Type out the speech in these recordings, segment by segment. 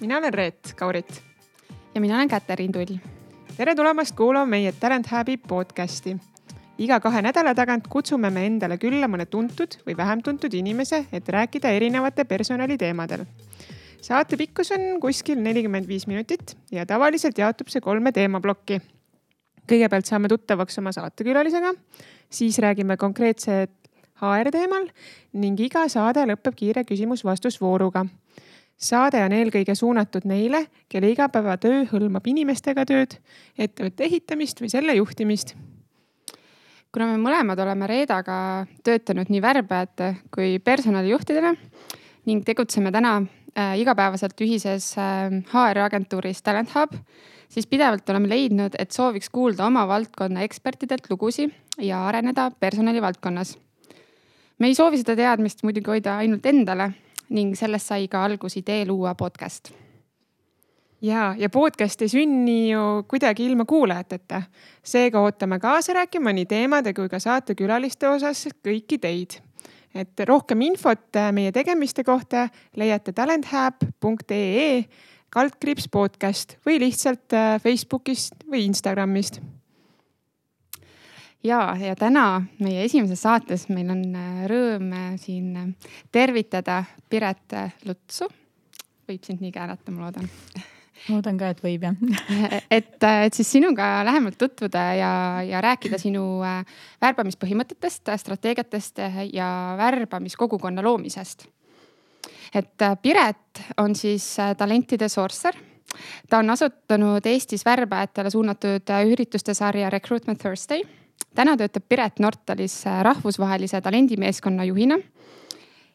mina olen Reet Kaurit. ja mina olen Käterin Tull. tere tulemast kuulama meie Talent Hubi podcasti. iga kahe nädala tagant kutsume me endale külla mõne tuntud või vähem tuntud inimese, et rääkida erinevate personaliteemadel. saate pikkus on kuskil nelikümmend viis minutit ja tavaliselt jaotub see kolme teemaplokki. kõigepealt saame tuttavaks oma saatekülalisega, siis räägime konkreetset HR teemal ning iga saade lõpeb kiire küsimus-vastusvooruga saade on eelkõige suunatud neile, kelle igapäevatöö hõlmab inimestega tööd, ettevõtte ehitamist või selle juhtimist. kuna me mõlemad oleme Reedaga töötanud nii värbajate kui personalijuhtidena ning tegutseme täna äh, igapäevaselt ühises äh, HR-agentuuris Talent Hub, siis pidevalt oleme leidnud, et sooviks kuulda oma valdkonna ekspertidelt lugusid ja areneda personalivaldkonnas. me ei soovi seda teadmist muidugi hoida ainult endale ning sellest sai ka algus idee luua podcast. ja, ja podcast ei sünni ju kuidagi ilma kuulajateta. seega ootame kaasa rääkima nii teemade kui ka saatekülaliste osas kõiki teid. et rohkem infot meie tegemiste kohta leiate talenthab.ee kaldkriips podcast või lihtsalt äh, Facebookist või Instagramist ja, ja täna meie esimeses saates meil on äh, rõõm äh, siin äh, tervitada Piret Lutsu. võib sind nii käärata, ma loodan. loodan ka, et võib jah et, et siis sinuga lähemalt tutvuda ja, ja rääkida sinu värbamispõhimõtetest, strateegiatest ja värbamiskogukonna loomisest. et Piret on siis talentide sourcer ta on asutanud Eestis värbajatele suunatud ürituste sarja Recruitment Thursday täna töötab Piret Nortalis äh, rahvusvahelise talendimeeskonna juhina.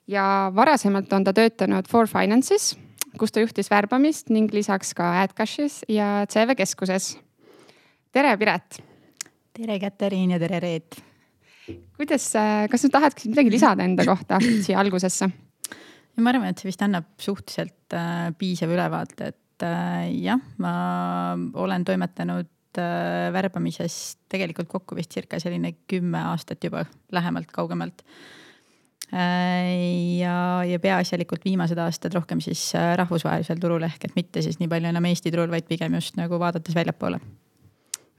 ja varasemalt on ta töötanud For Finance'is, kus ta juhtis värbamist ning lisaks ka AdCash'is ja CV keskuses. tere, Piret. tere, Katariin ja tere, Reet. kuidas, äh, kas sa tahad midagi lisada enda kohta siia algusesse? ma arvan, et see vist annab suhteliselt äh, piisava ülevaate, et äh, jah, ma olen toimetanud äh, värbamisest tegelikult kokku vist circa selline kümme aastat juba lähemalt, kaugemalt äh,. ja, ja peaasjalikult viimased aastad rohkem siis äh, rahvusvahelisel turul ehk et mitte siis nii palju enam Eesti turul, vaid pigem just nagu vaadates väljapoole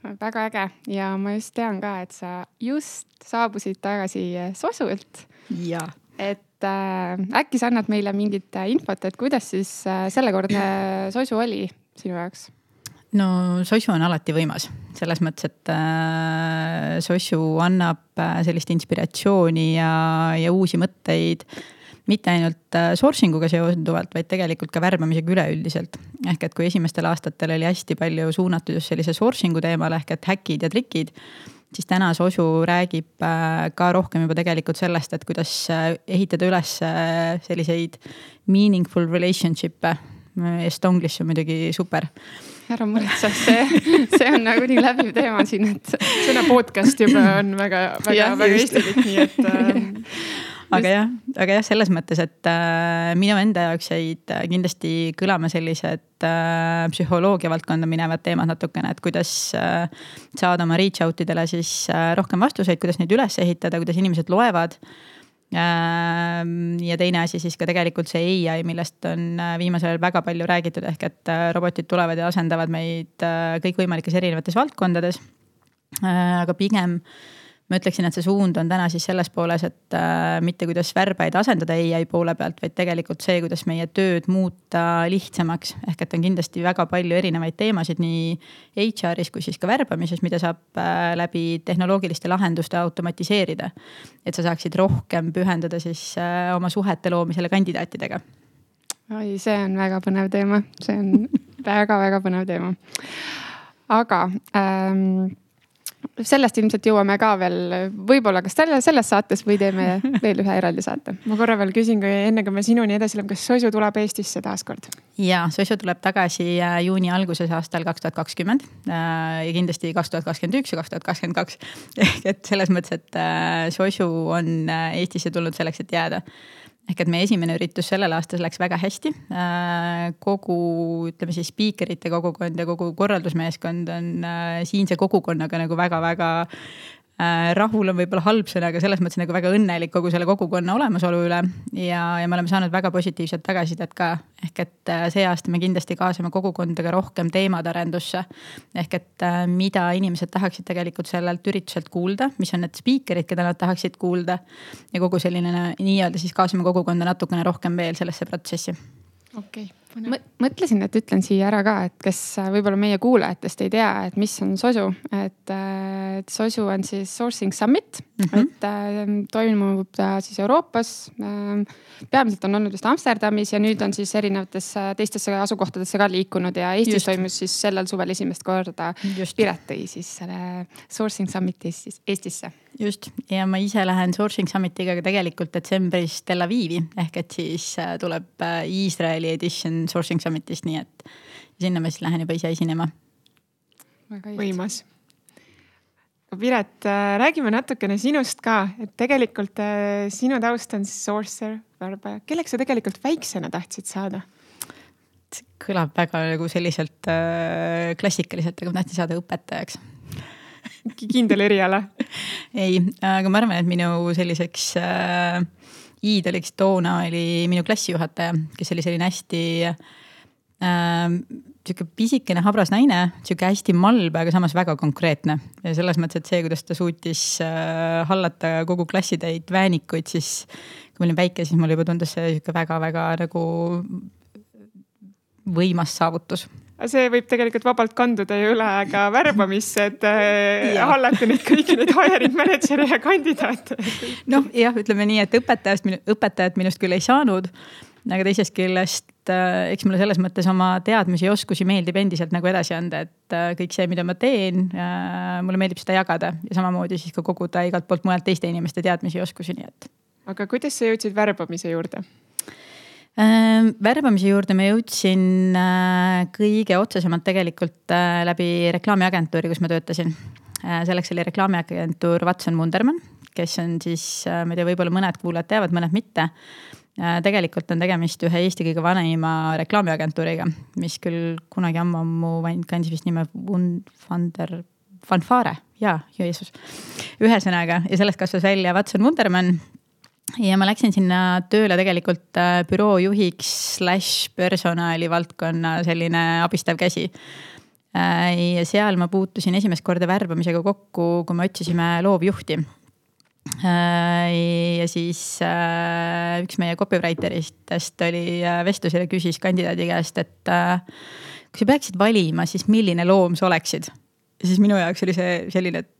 väga äge ja ma just tean ka, et sa just saabusid tagasi Sosult. jaa. et äh, äkki sa annad meile mingit infot, et kuidas siis äh, sellekordne Sosu oli sinu jaoks? No sosu on alati võimas, selles mõttes, et äh, sosu annab äh, sellist inspiratsiooni ja, ja uusi mõtteid. mitte ainult äh, sourcing uga seonduvalt, vaid tegelikult ka värbamisega üleüldiselt. ehk et kui esimestel aastatel oli hästi palju suunatud just sellise sourcing'u teemale ehk et häkid ja trikid siis täna Sosu räägib äh, ka rohkem juba tegelikult sellest, et kuidas äh, ehitada üles äh, selliseid meaningful relationship'e. Estonglish on muidugi super. Ära muretse, see, see on nagunii läbiv teema siin, et. sõna podcast juba on väga, väga, väga eestilik, nii et äh, aga jah, aga jah, selles mõttes, et äh, minu enda jaoks jäid äh, kindlasti kõlama sellised äh, psühholoogia valdkonda minevad teemad natukene, et kuidas äh, saada oma reach out idele siis äh, rohkem vastuseid, kuidas neid üles ehitada, kuidas inimesed loevad ja teine asi siis ka tegelikult see ai, millest on äh, viimasel ajal väga palju räägitud, ehk et äh, robotid tulevad ja asendavad meid äh, kõikvõimalikes erinevates valdkondades. aga pigem ma ütleksin, et see suund on täna siis selles pooles, et äh, mitte kuidas värbajaid asendada ai poole pealt, vaid tegelikult see, kuidas meie tööd muuta lihtsamaks. ehk et on kindlasti väga palju erinevaid teemasid nii HR-is kui siis ka värbamises, mida saab äh, läbi tehnoloogiliste lahenduste automatiseerida. et sa saaksid rohkem pühendada siis äh, oma suhete loomisele kandidaatidega. oi, see on väga põnev teema, see on väga-väga põnev teema. aga ähm, sellest ilmselt jõuame ka veel võib-olla kas selle, selles saates või teeme veel ühe eraldi saate. ma korra veel küsin, kui enne kui me sinuni edasi läheme, kas Soisu tuleb Eestisse taaskord? ja, Soisu tuleb tagasi äh, juuni alguses aastal kaks tuhat kakskümmend äh, ja kindlasti kaks tuhat kakskümmend üks ja kaks tuhat kakskümmend kaks. ehk et selles mõttes, et äh, Soisu on Eestisse tulnud selleks, et jääda ehk et meie esimene üritus sellel aastal läks väga hästi. Äh, kogu, ütleme siis spiikerite kogukond ja kogu korraldusmeeskond on äh, siinse kogukonnaga nagu väga-väga rahul on võib-olla halb sõna, aga selles mõttes nagu väga õnnelik kogu selle kogukonna olemasolu üle. ja, ja me oleme saanud väga positiivset tagasisidet ka. ehk et äh, see aasta me kindlasti kaasame kogukondaga rohkem teemade arendusse. ehk et äh, mida inimesed tahaksid tegelikult sellelt ürituselt kuulda, mis on need spiikerid, keda nad tahaksid kuulda. ja kogu selline nii-öelda siis kaasame kogukonda natukene rohkem veel sellesse protsessi. okei okay mõtlesin, et ütlen siia ära ka, et kes võib-olla meie kuulajatest ei tea, et mis on Sosu, et, et Sosu on siis sourcing summit mm, -hmm. et äh, toimub ta siis Euroopas äh,. peamiselt on olnud vist Amsterdamis ja nüüd on siis erinevatesse teistesse asukohtadesse ka liikunud ja Eestis Just. toimus siis sellel suvel esimest korda. Piret tõi siis selle sourcing summit'i Eestis, Eestisse just ja ma ise lähen Sourcing Summitiga tegelikult detsembris Tel Avivi ehk et siis äh, tuleb äh, Iisraeli edition Sourcing Summitist, nii et sinna ma siis lähen juba ise esinema. võimas. Piret, äh, räägime natukene sinust ka, et tegelikult sinu taust on sourcer, värbaja. kelleks sa tegelikult väiksena tahtsid saada? kõlab väga nagu selliselt äh, klassikaliselt, aga ma tahtsin saada õpetajaks kindel eriala? ei, aga ma arvan, et minu selliseks äh, iidoliks toona oli minu klassijuhataja, kes oli selline hästi äh, sihuke pisikene habras naine, sihuke hästi malbe, aga samas väga konkreetne. ja selles mõttes, et see, kuidas ta suutis äh, hallata kogu klassitäit väänikuid, siis kui ma olin väike, siis mulle juba tundus see sihuke väga-väga nagu võimas saavutus see võib tegelikult vabalt kanduda ju üle ka värbamisse, et äh, hallata neid kõiki neid hiring manager'e ja kandidaate. noh, jah, ütleme nii, et õpetajast, õpetajat minust küll ei saanud. aga teisest küljest äh, eks mulle selles mõttes oma teadmisi ja oskusi meeldib endiselt nagu edasi anda, et äh, kõik see, mida ma teen, mulle meeldib seda jagada ja samamoodi siis ka koguda igalt poolt mujalt teiste inimeste teadmisi ja oskusi, nii et. aga kuidas sa jõudsid värbamise juurde? Ehm, värbamise juurde ma jõudsin äh, kõige otsesemalt tegelikult äh, läbi reklaamiagentuuri, kus ma töötasin. Äh, selleks oli reklaamiagentuur Watson Wunderman, kes on siis, ma ei tea, võib-olla mõned kuulajad teavad, mõned mitte. tegelikult on tegemist ühe Eesti kõige vanima reklaamiagentuuriga, mis küll kunagi ammu-ammu kandis vist nime Vander, Fanfare, jaa, Jeesus. ühesõnaga ja sellest kasvas välja Watson Wunderman ja ma läksin sinna tööle tegelikult äh, büroo juhiks slaš personalivaldkonna selline abistav käsi. Äh, ja seal ma puutusin esimest korda värbamisega kokku, kui me otsisime loovjuhti. Äh, ja siis üks meie copywriter itest oli vestlusel ja küsis kandidaadi käest, et kui sa peaksid valima, siis milline loom sa oleksid? ja siis minu jaoks oli see selline, et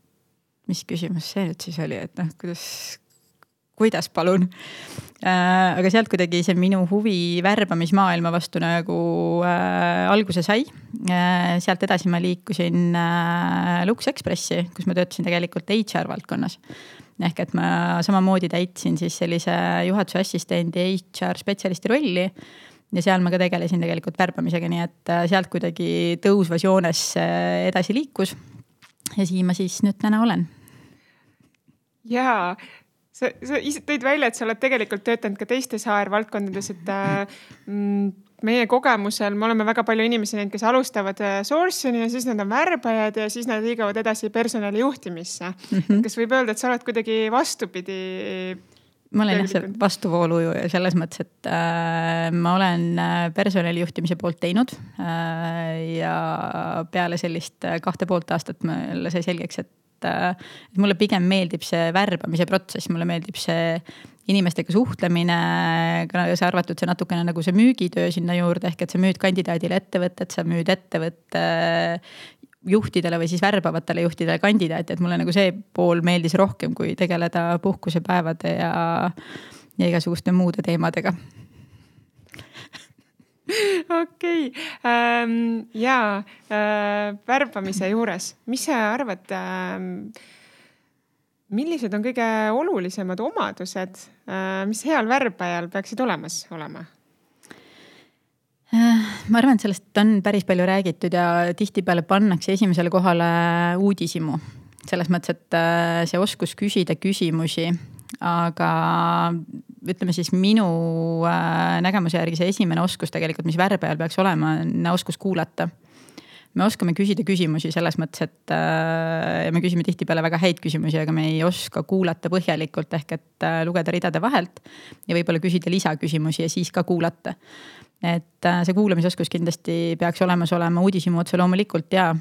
mis küsimus see nüüd siis oli, et noh, kuidas, kuidas palun äh,. aga sealt kuidagi see minu huvi värbamismaailma vastu nagu äh, alguse sai äh,. sealt edasi ma liikusin äh, Lux Expressi, kus ma töötasin tegelikult HR valdkonnas. ehk et ma samamoodi täitsin siis sellise juhatuse assistendi HR spetsialisti rolli ja seal ma ka tegelesin tegelikult värbamisega, nii et äh, sealt kuidagi tõusvas joones edasi liikus. ja siin ma siis nüüd täna olen. jaa, sa, sa ise tõid välja, et sa oled tegelikult töötanud ka teistes HR valdkondades, et äh, mm, meie kogemusel me oleme väga palju inimesi näinud, kes alustavad äh, source'ini ja siis nad on värbajad ja siis nad liiguvad edasi personali juhtimisse mm. -hmm. kas võib öelda, et sa oled kuidagi vastupidi? ma olen jah see vastuvoolujuja selles mõttes, et äh, ma olen äh, personali juhtimise poolt teinud äh,. ja peale sellist kahte poolt aastat mulle sai selgeks, et et, et mulle pigem meeldib see värbamise protsess, mulle meeldib see inimestega suhtlemine, kaasa arvatud see natukene nagu see müügitöö sinna juurde, ehk et sa müüd kandidaadile ettevõtet, sa müüd ettevõtte juhtidele või siis värbavatele juhtidele kandidaati, et mulle nagu see pool meeldis rohkem, kui tegeleda puhkusepäevade ja, ja igasuguste muude teemadega okei okay. ähm,, ja äh, värbamise juures, mis sa arvad ähm,? millised on kõige olulisemad omadused äh,, mis heal värbajal peaksid olemas olema? Äh, ma arvan, et sellest on päris palju räägitud ja tihtipeale pannakse esimesele kohale uudishimu. selles mõttes, et see oskus küsida küsimusi, aga ütleme siis minu äh, nägemuse järgi see esimene oskus tegelikult, mis värbajal peaks olema, on oskus kuulata. me oskame küsida küsimusi selles mõttes, et äh, me küsime tihtipeale väga häid küsimusi, aga me ei oska kuulata põhjalikult ehk et äh, lugeda ridade vahelt. ja võib-olla küsida lisaküsimusi ja siis ka kuulata. et äh, see kuulamisoskus kindlasti peaks olemas olema, uudishimu otse loomulikult ja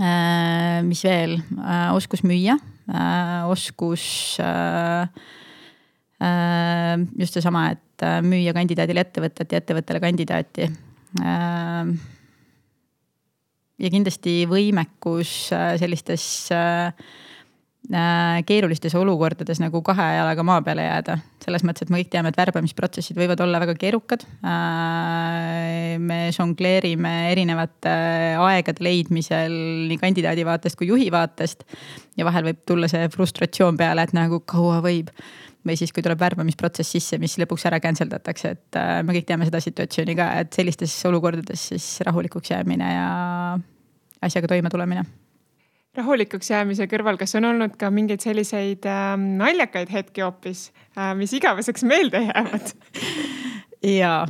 äh, mis veel äh,, oskus müüa äh,, oskus äh, just seesama, et äh, müüa kandidaadile ettevõtet ja ettevõttele kandidaati äh, ja kindlasti võimekus äh, sellistes äh, äh, keerulistes olukordades nagu kahe jalaga maa peale jääda. selles mõttes, et me kõik teame, et värbamisprotsessid võivad olla väga keerukad. me žongleerime erinevate aegade leidmisel nii kandidaadi vaatest kui juhi vaatest. ja vahel võib tulla see frustratsioon peale, et nagu kaua võib või siis, kui tuleb värbamisprotsess sisse, mis lõpuks ära cancel datakse, et äh, me kõik teame seda situatsiooni ka, et sellistes olukordades siis rahulikuks jäämine ja asjaga toimetulemine. rahulikuks jäämise kõrval, kas on olnud ka mingeid selliseid äh, naljakaid hetki hoopis äh,, mis igaveseks meelde jäävad?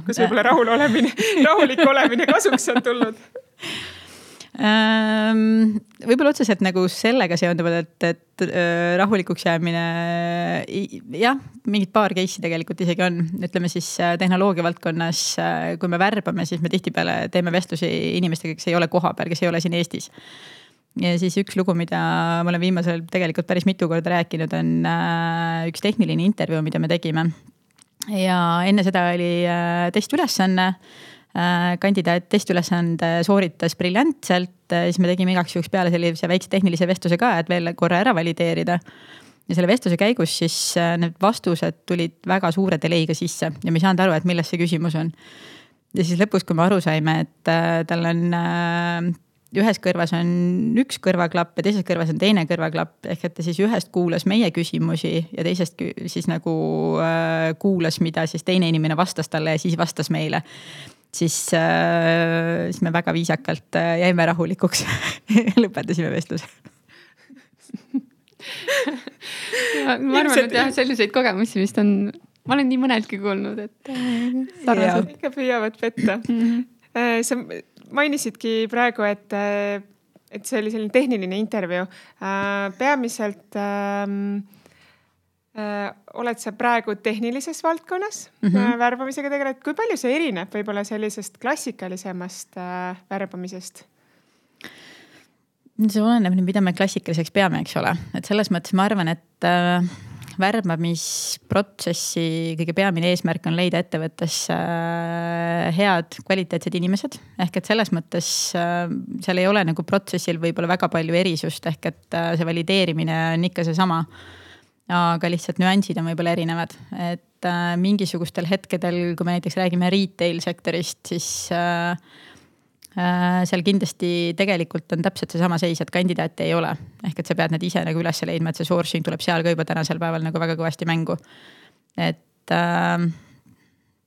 kus võib-olla rahul olemine, rahulik olemine kasuks on tulnud võib-olla otseselt nagu sellega seonduvalt, et, et äh, rahulikuks jäämine, jah, mingid paar case'i tegelikult isegi on, ütleme siis äh, tehnoloogia valdkonnas, äh, kui me värbame, siis me tihtipeale teeme vestlusi inimestega, kes ei ole kohapeal, kes ei ole siin Eestis. Ja siis üks lugu, mida ma olen viimasel tegelikult päris mitu korda rääkinud, on üks tehniline intervjuu, mida me tegime. ja enne seda oli testülesanne Äh, kandidaat testiülesande sooritas briljantselt, äh, siis me tegime igaks juhuks peale sellise väikse tehnilise vestluse ka, et veel korra ära valideerida. ja selle vestluse käigus siis äh, need vastused tulid väga suure delay'ga sisse ja me ei saanud aru, et milles see küsimus on. ja siis lõpus, kui me aru saime, et tal on ühes kõrvas on üks kõrvaklapp ja teises kõrvas on teine kõrvaklapp, ehk et ta siis ühest kuulas meie küsimusi ja teisest siis nagu äh, kuulas, mida siis teine inimene vastas talle ja siis vastas meile siis äh,, siis me väga viisakalt äh, jäime rahulikuks lõpetasime vestluse ma arvan, et jah, selliseid kogemusi vist on, ma olen nii mõneltki kuulnud, et äh,. ikka püüavad petta mm. -hmm. Sa mainisidki praegu, et, et see oli selline tehniline intervjuu. Äh, peamiselt ähm, Äh, oled sa praegu tehnilises valdkonnas mm -hmm. värbamisega tegeled, kui palju see erineb võib-olla sellisest klassikalisemast äh, värbamisest? see oleneb nüüd, mida me klassikaliseks peame, eks ole, et selles mõttes ma arvan, et äh, värbamisprotsessi kõige peamine eesmärk on leida ettevõttes äh, head kvaliteetsed inimesed. ehk et selles mõttes äh, seal ei ole nagu protsessil võib-olla väga palju erisust, ehk et äh, see valideerimine on ikka seesama aga lihtsalt nüansid on võib-olla erinevad, et äh, mingisugustel hetkedel, kui me näiteks räägime retail sektorist, siis äh, äh, seal kindlasti tegelikult on täpselt seesama seis, et kandidaate ei ole. ehk et sa pead need ise nagu üles leidma, et see sourcing tuleb seal ka juba tänasel päeval nagu väga kõvasti mängu. et äh,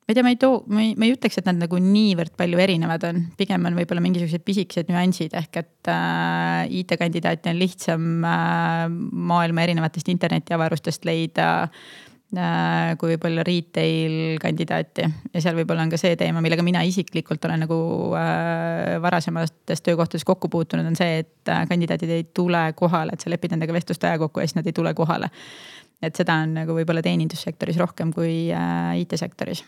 ma ei tea, ma ei too, ma ei, ma ei ütleks, et nad nagu niivõrd palju erinevad on, pigem on võib-olla mingisugused pisikesed nüansid ehk et äh, IT-kandidaati on lihtsam äh, maailma erinevatest internetiavarustest leida äh, kui võib-olla retail kandidaati. Ja seal võib-olla on ka see teema, millega mina isiklikult olen nagu äh, varasemates töökohtades kokku puutunud, on see, et äh, kandidaadid ei tule kohale, et sa lepid nendega vestlust aja kokku ja siis nad ei tule kohale. et seda on nagu võib-olla teenindussektoris rohkem kui äh, IT-sektoris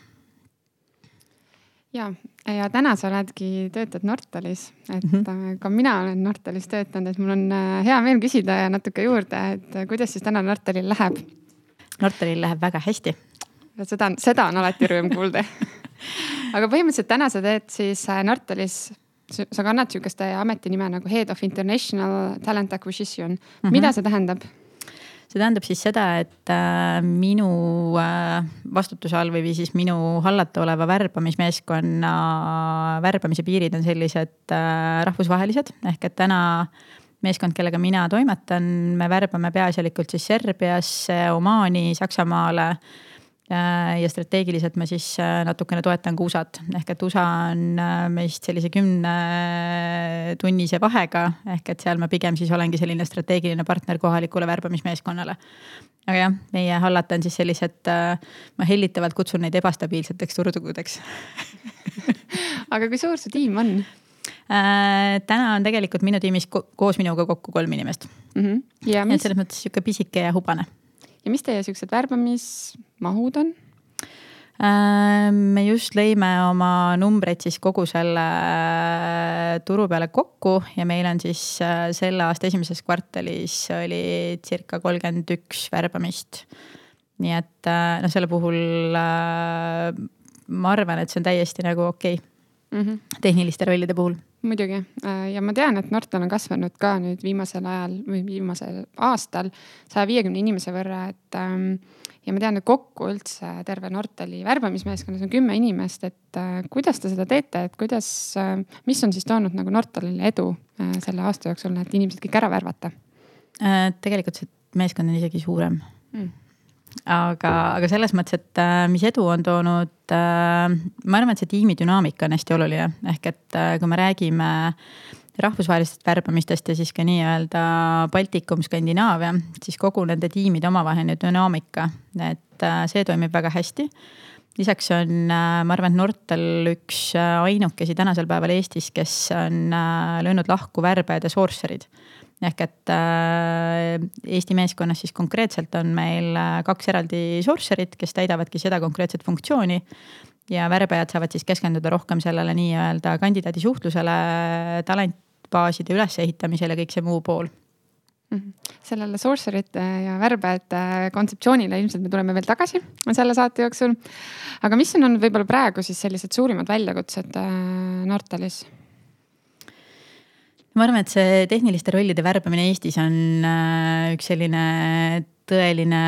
ja, ja täna sa oledki, töötad Nortalis, et mm -hmm. ka mina olen Nortalis töötanud, et mul on äh, hea meel küsida natuke juurde, et äh, kuidas siis täna Nortalil läheb? Nortalil läheb väga hästi. seda, seda on alati rõõm kuulda aga põhimõtteliselt täna sa teed siis Nortalis, sa kannad sihukest ametinime nagu Head of International Talent Acquisition mm. -hmm. mida see tähendab? See tähendab siis seda, et äh, minu äh, vastutuse all või siis minu hallata oleva värbamismeeskonna värbamise piirid on sellised äh, rahvusvahelised, ehk et täna meeskond, kellega mina toimetan, me värbame peaasjalikult siis Serbiasse, Omaani, Saksamaale Äh, ja strateegiliselt ma siis äh, natukene toetan ka USA-t, ehk et USA on äh, meist sellise kümnetunnise vahega, ehk et seal ma pigem siis olengi selline strateegiline partner kohalikule värbamismeeskonnale. aga jah, meie hallata on siis sellised, ma hellitavalt kutsun neid ebastabiilseteks turdugudeks aga kui suur su tiim on? äh,. täna on tegelikult minu tiimis ko koos minuga kokku kolm inimest mm. -hmm. ja mis... selles mõttes sihuke pisike ja hubane. ja mis teie siuksed värbamismahud on? Äh, me just lõime oma numbreid siis kogu selle äh, turu peale kokku ja meil on siis äh, selle aasta esimeses kvartalis oli circa kolmkümmend üks värbamist. nii et noh, selle puhul ma arvan, et see on täiesti nagu okei okay. mm -hmm. tehniliste rollide puhul muidugi ja ma tean, et Nortal on kasvanud ka nüüd viimasel ajal või viimasel aastal saja viiekümne inimese võrra, et ähm, ja ma tean, et kokku üldse terve Nortali värbamismeeskonnas on kümme inimest, et äh, kuidas te seda teete, et kuidas äh,, mis on siis toonud nagu Nortalile edu äh, selle aasta jooksul, et inimesed kõik ära värvata? Tegelikult see meeskond on isegi suurem. Mm. aga, aga selles mõttes, et mis edu on toonud äh,, ma arvan, et see tiimi dünaamika on hästi oluline, ehk et äh, kui me räägime rahvusvahelistest värbamistest ja siis ka nii-öelda Baltikum, Skandinaavia, siis kogu nende tiimide omavaheline dünaamika, et äh, see toimib väga hästi. lisaks on, äh, ma arvan, et Nortal üks äh, ainukesi tänasel päeval Eestis, kes on löönud lahku värbajad ja sourcer'id ehk et Eesti meeskonnas siis konkreetselt on meil kaks eraldi sourcer'it, kes täidavadki seda konkreetset funktsiooni ja värbajad saavad siis keskenduda rohkem sellele nii-öelda kandidaadi suhtlusele, talentbaaside ülesehitamisele, kõik see muu pool. -hmm. sellele sourcer'ite ja värbajate kontseptsioonile ilmselt me tuleme veel tagasi selle saate jooksul. aga mis on olnud võib-olla praegu siis sellised suurimad väljakutsed äh, Nortalis? ma arvan, et see tehniliste rollide värbamine Eestis on äh, üks selline tõeline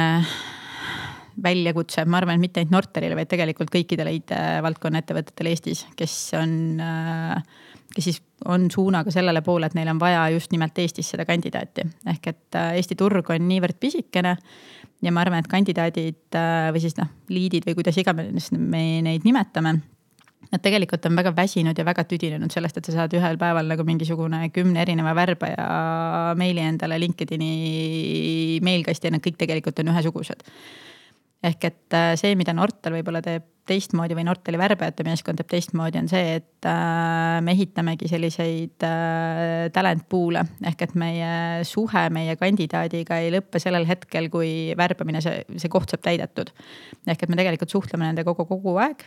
väljakutse, ma arvan, et mitte ainult Nortalile, vaid tegelikult kõikidele IT-valdkonna ettevõtetele Eestis, kes on, kes siis on suunaga sellele poole, et neil on vaja just nimelt Eestis seda kandidaati. ehk et äh, Eesti turg on niivõrd pisikene ja ma arvan, et kandidaadid äh, või siis noh, liidid või kuidas iganes me neid nimetame Nad tegelikult on väga väsinud ja väga tüdinenud sellest, et sa saad ühel päeval nagu mingisugune kümne erineva värbaja meili endale LinkedIn'i meilkasti ja nad kõik tegelikult on ühesugused ehk et äh, see, mida Nortal võib-olla teeb teistmoodi või Nortali värbajate meeskond teeb teistmoodi, on see, et äh, me ehitamegi selliseid äh, talent pool'e ehk et meie suhe meie kandidaadiga ei lõppe sellel hetkel, kui värbamine, see, see koht saab täidetud. ehk et me tegelikult suhtleme nendega kogu, kogu aeg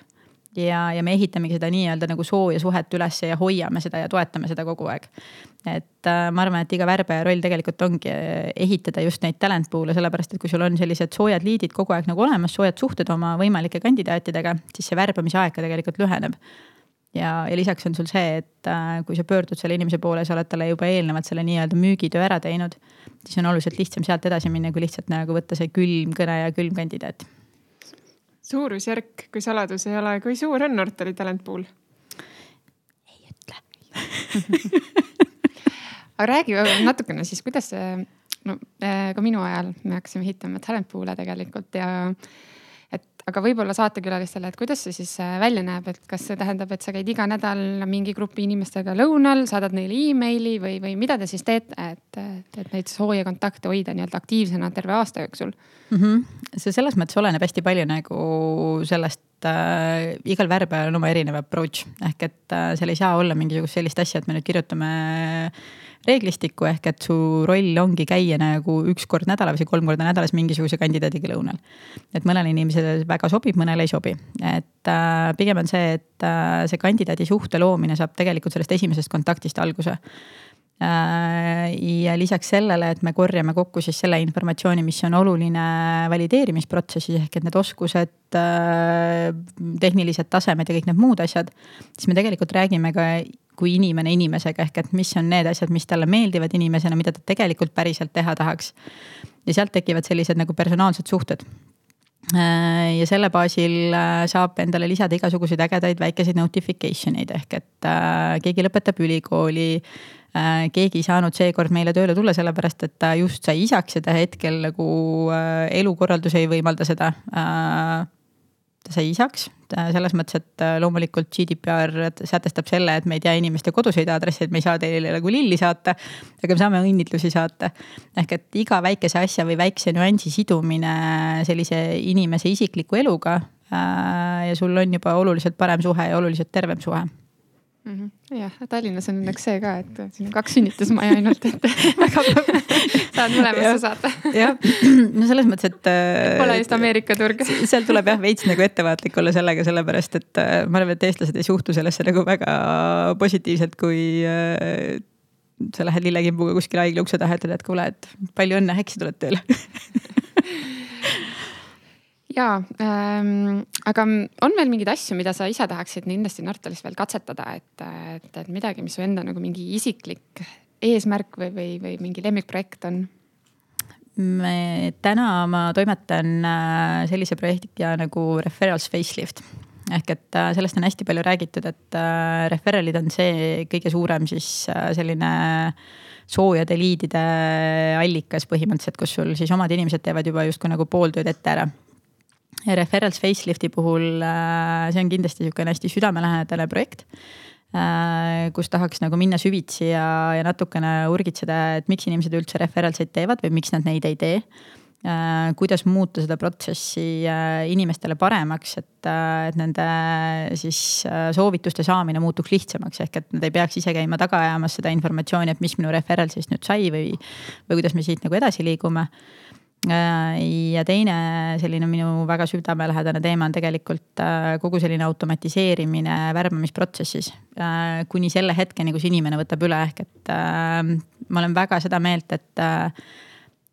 ja, ja me ehitamegi seda nii-öelda nagu sooja suhet üles ja hoiame seda ja toetame seda kogu aeg. et äh, ma arvan, et iga värbaja roll tegelikult ongi äh, ehitada just neid talent pool'e, sellepärast et kui sul on sellised soojad liidid kogu aeg nagu olemas, soojad suhted oma võimalike kandidaatidega, siis see värbamise aeg ka tegelikult lüheneb ja, ja lisaks on sul see, et äh, kui sa pöördud selle inimese poole, sa oled talle juba eelnevalt selle nii-öelda müügitöö ära teinud, siis on oluliselt lihtsam sealt edasi minna, kui lihtsalt nagu võtta see külm kõne ja külm kandidaat suurusjärk, kui saladus ei ole, kui suur on Nortali talent pool? ei ütle aga räägi natukene siis, kuidas see, no äh, ka minu ajal me hakkasime ehitama talent pool'e tegelikult ja aga võib-olla saatekülalistele, et kuidas see siis äh, välja näeb, et kas see tähendab, et sa käid iga nädal mingi grupi inimestega lõunal, saadad neile emaili või, või mida te siis teete, et, et neid sooja kontakte hoida nii-öelda aktiivsena terve aasta jooksul mm? -hmm. see selles mõttes oleneb hästi palju nagu sellest äh,, igal värbajal on oma erinev approach ehk et äh, seal ei saa olla mingisugust sellist asja, et me nüüd kirjutame äh, reeglistikku, ehk et su roll ongi käia nagu üks kord nädalas või kolm korda nädalas mingisuguse kandidaadiga lõunal. et mõnele inimesele väga sobib, mõnele ei sobi, et äh, pigem on see, et äh, see kandidaadi suhte loomine saab tegelikult sellest esimesest kontaktist alguse ja lisaks sellele, et me korjame kokku siis selle informatsiooni, mis on oluline valideerimisprotsessis ehk et need oskused, äh, tehnilised tasemed ja kõik need muud asjad. siis me tegelikult räägime ka kui inimene inimesega, ehk et mis on need asjad, mis talle meeldivad inimesena, mida ta tegelikult päriselt teha tahaks. ja sealt tekivad sellised nagu personaalsed suhted äh, ja selle baasil äh, saab endale lisada igasuguseid ägedaid väikeseid notification eid ehk et äh, keegi lõpetab ülikooli äh,. Keegi ei saanud seekord meile tööle tulla, sellepärast et ta just sai isaks ja ta hetkel nagu äh, elukorraldus ei võimalda seda äh, ta sai isaks, selles mõttes, et äh, loomulikult GDPR sätestab selle, et me ei tea inimeste koduseid aadresse, et me ei saa teile nagu lilli saata. aga me saame õnnitlusi saata. ehk et iga väikese asja või väikse nüansi sidumine sellise inimese isikliku eluga. Äh, ja sul on juba oluliselt parem suhe ja oluliselt tervem suhe mm. -hmm. jah, Tallinnas on õnneks see ka, et siin on kaks sünnitusmaja ainult, et väga saad mõlemasse saada. jah, no selles mõttes, et. Pole just Ameerika turg. seal tuleb jah veits nagu ettevaatlik olla sellega, sellepärast et ma arvan, et eestlased ei suhtu sellesse nagu väga positiivselt, kui sa lähed lillekimbuga kuskile haigla ukse taha, ütled, et kuule, et palju õnne, äkki sa tuled tööle ja ähm,, aga on veel mingeid asju, mida sa ise tahaksid kindlasti Nortalis veel katsetada, et, et, et midagi, mis su enda nagu mingi isiklik eesmärk või, või, või mingi lemmikprojekt on? me täna ma toimetan äh, sellise projektiga nagu Referrals Facelift ehk et äh, sellest on hästi palju räägitud, et äh, referral'id on see kõige suurem siis selline soojade liidide allikas põhimõtteliselt, kus sul siis omad inimesed teevad juba justkui nagu pool tööd ette ära. Ja Referrals Facelifti puhul see on kindlasti niisugune hästi südamelähedane projekt kus tahaks nagu minna süvitsi ja, ja natukene urgitseda, et miks inimesed üldse referralseid teevad või miks nad neid ei tee. Äh, kuidas muuta seda protsessi äh, inimestele paremaks, et, äh, et nende siis soovituste saamine muutuks lihtsamaks, ehk et nad ei peaks ise käima taga ajamas seda informatsiooni, et mis minu referral siis nüüd sai või, või kuidas me siit nagu edasi liigume ja teine selline minu väga südamelähedane teema on tegelikult kogu selline automatiseerimine värbamisprotsessis. kuni selle hetkeni, kus inimene võtab üle, ehk et ma olen väga seda meelt, et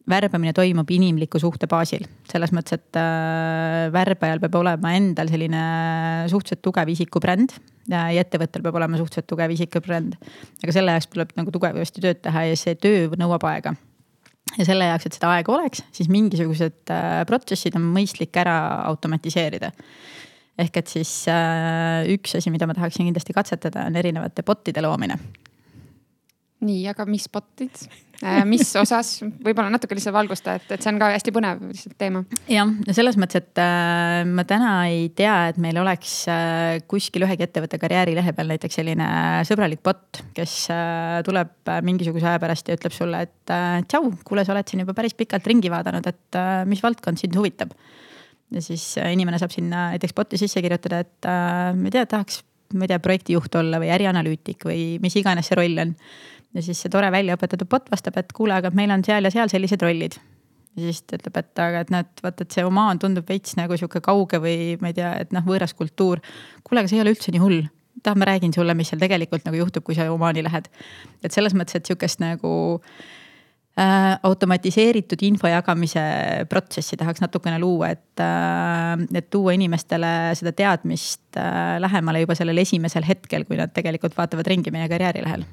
värbamine toimub inimliku suhte baasil, selles mõttes, et äh, värbajal peab olema endal selline suhteliselt tugev isikubränd ja ettevõttel peab olema suhteliselt tugev isikubränd. aga selle jaoks tuleb nagu tugevasti tööd teha ja see töö nõuab aega. Ja selle jaoks, et seda aega oleks, siis mingisugused äh, protsessid on mõistlik ära automatiseerida. Ehk et siis äh, üks asi, mida ma tahaksin kindlasti katsetada, on erinevate bot'ide loomine nii, aga mis bot'id, äh, mis osas, võib-olla natuke lihtsalt valgusta, et, et see on ka hästi põnev lihtsalt teema. jah, selles mõttes, et äh, ma täna ei tea, et meil oleks äh, kuskil ühegi ettevõtte karjäärilehe peal näiteks selline sõbralik bot, kes äh, tuleb äh, mingisuguse aja pärast ja ütleb sulle, et äh, tšau, kuule, sa oled siin juba päris pikalt ringi vaadanud, et äh, mis valdkond sind huvitab. ja siis äh, inimene saab sinna näiteks bot'i sisse kirjutada, et äh, ma ei tea, tahaks ma ei tea, projektijuht olla või ärianalüütik või mis iganes see roll on ja siis see tore väljaõpetatud bot vastab, et kuule, aga meil on seal ja seal sellised rollid. ja siis ta ütleb, et aga et näed, vaata, et see omaan tundub veits nagu sihuke kauge või ma ei tea, et noh, võõras kultuur. kuule, aga see ei ole üldse nii hull. tahad, ma räägin sulle, mis seal tegelikult nagu juhtub, kui sa omaani lähed. et selles mõttes, et sihukest nagu äh, automatiseeritud info jagamise protsessi tahaks natukene luua, et äh,, et tuua inimestele seda teadmist äh, lähemale juba sellel esimesel hetkel, kui nad tegelikult vaatavad ringi meie karjäärilehel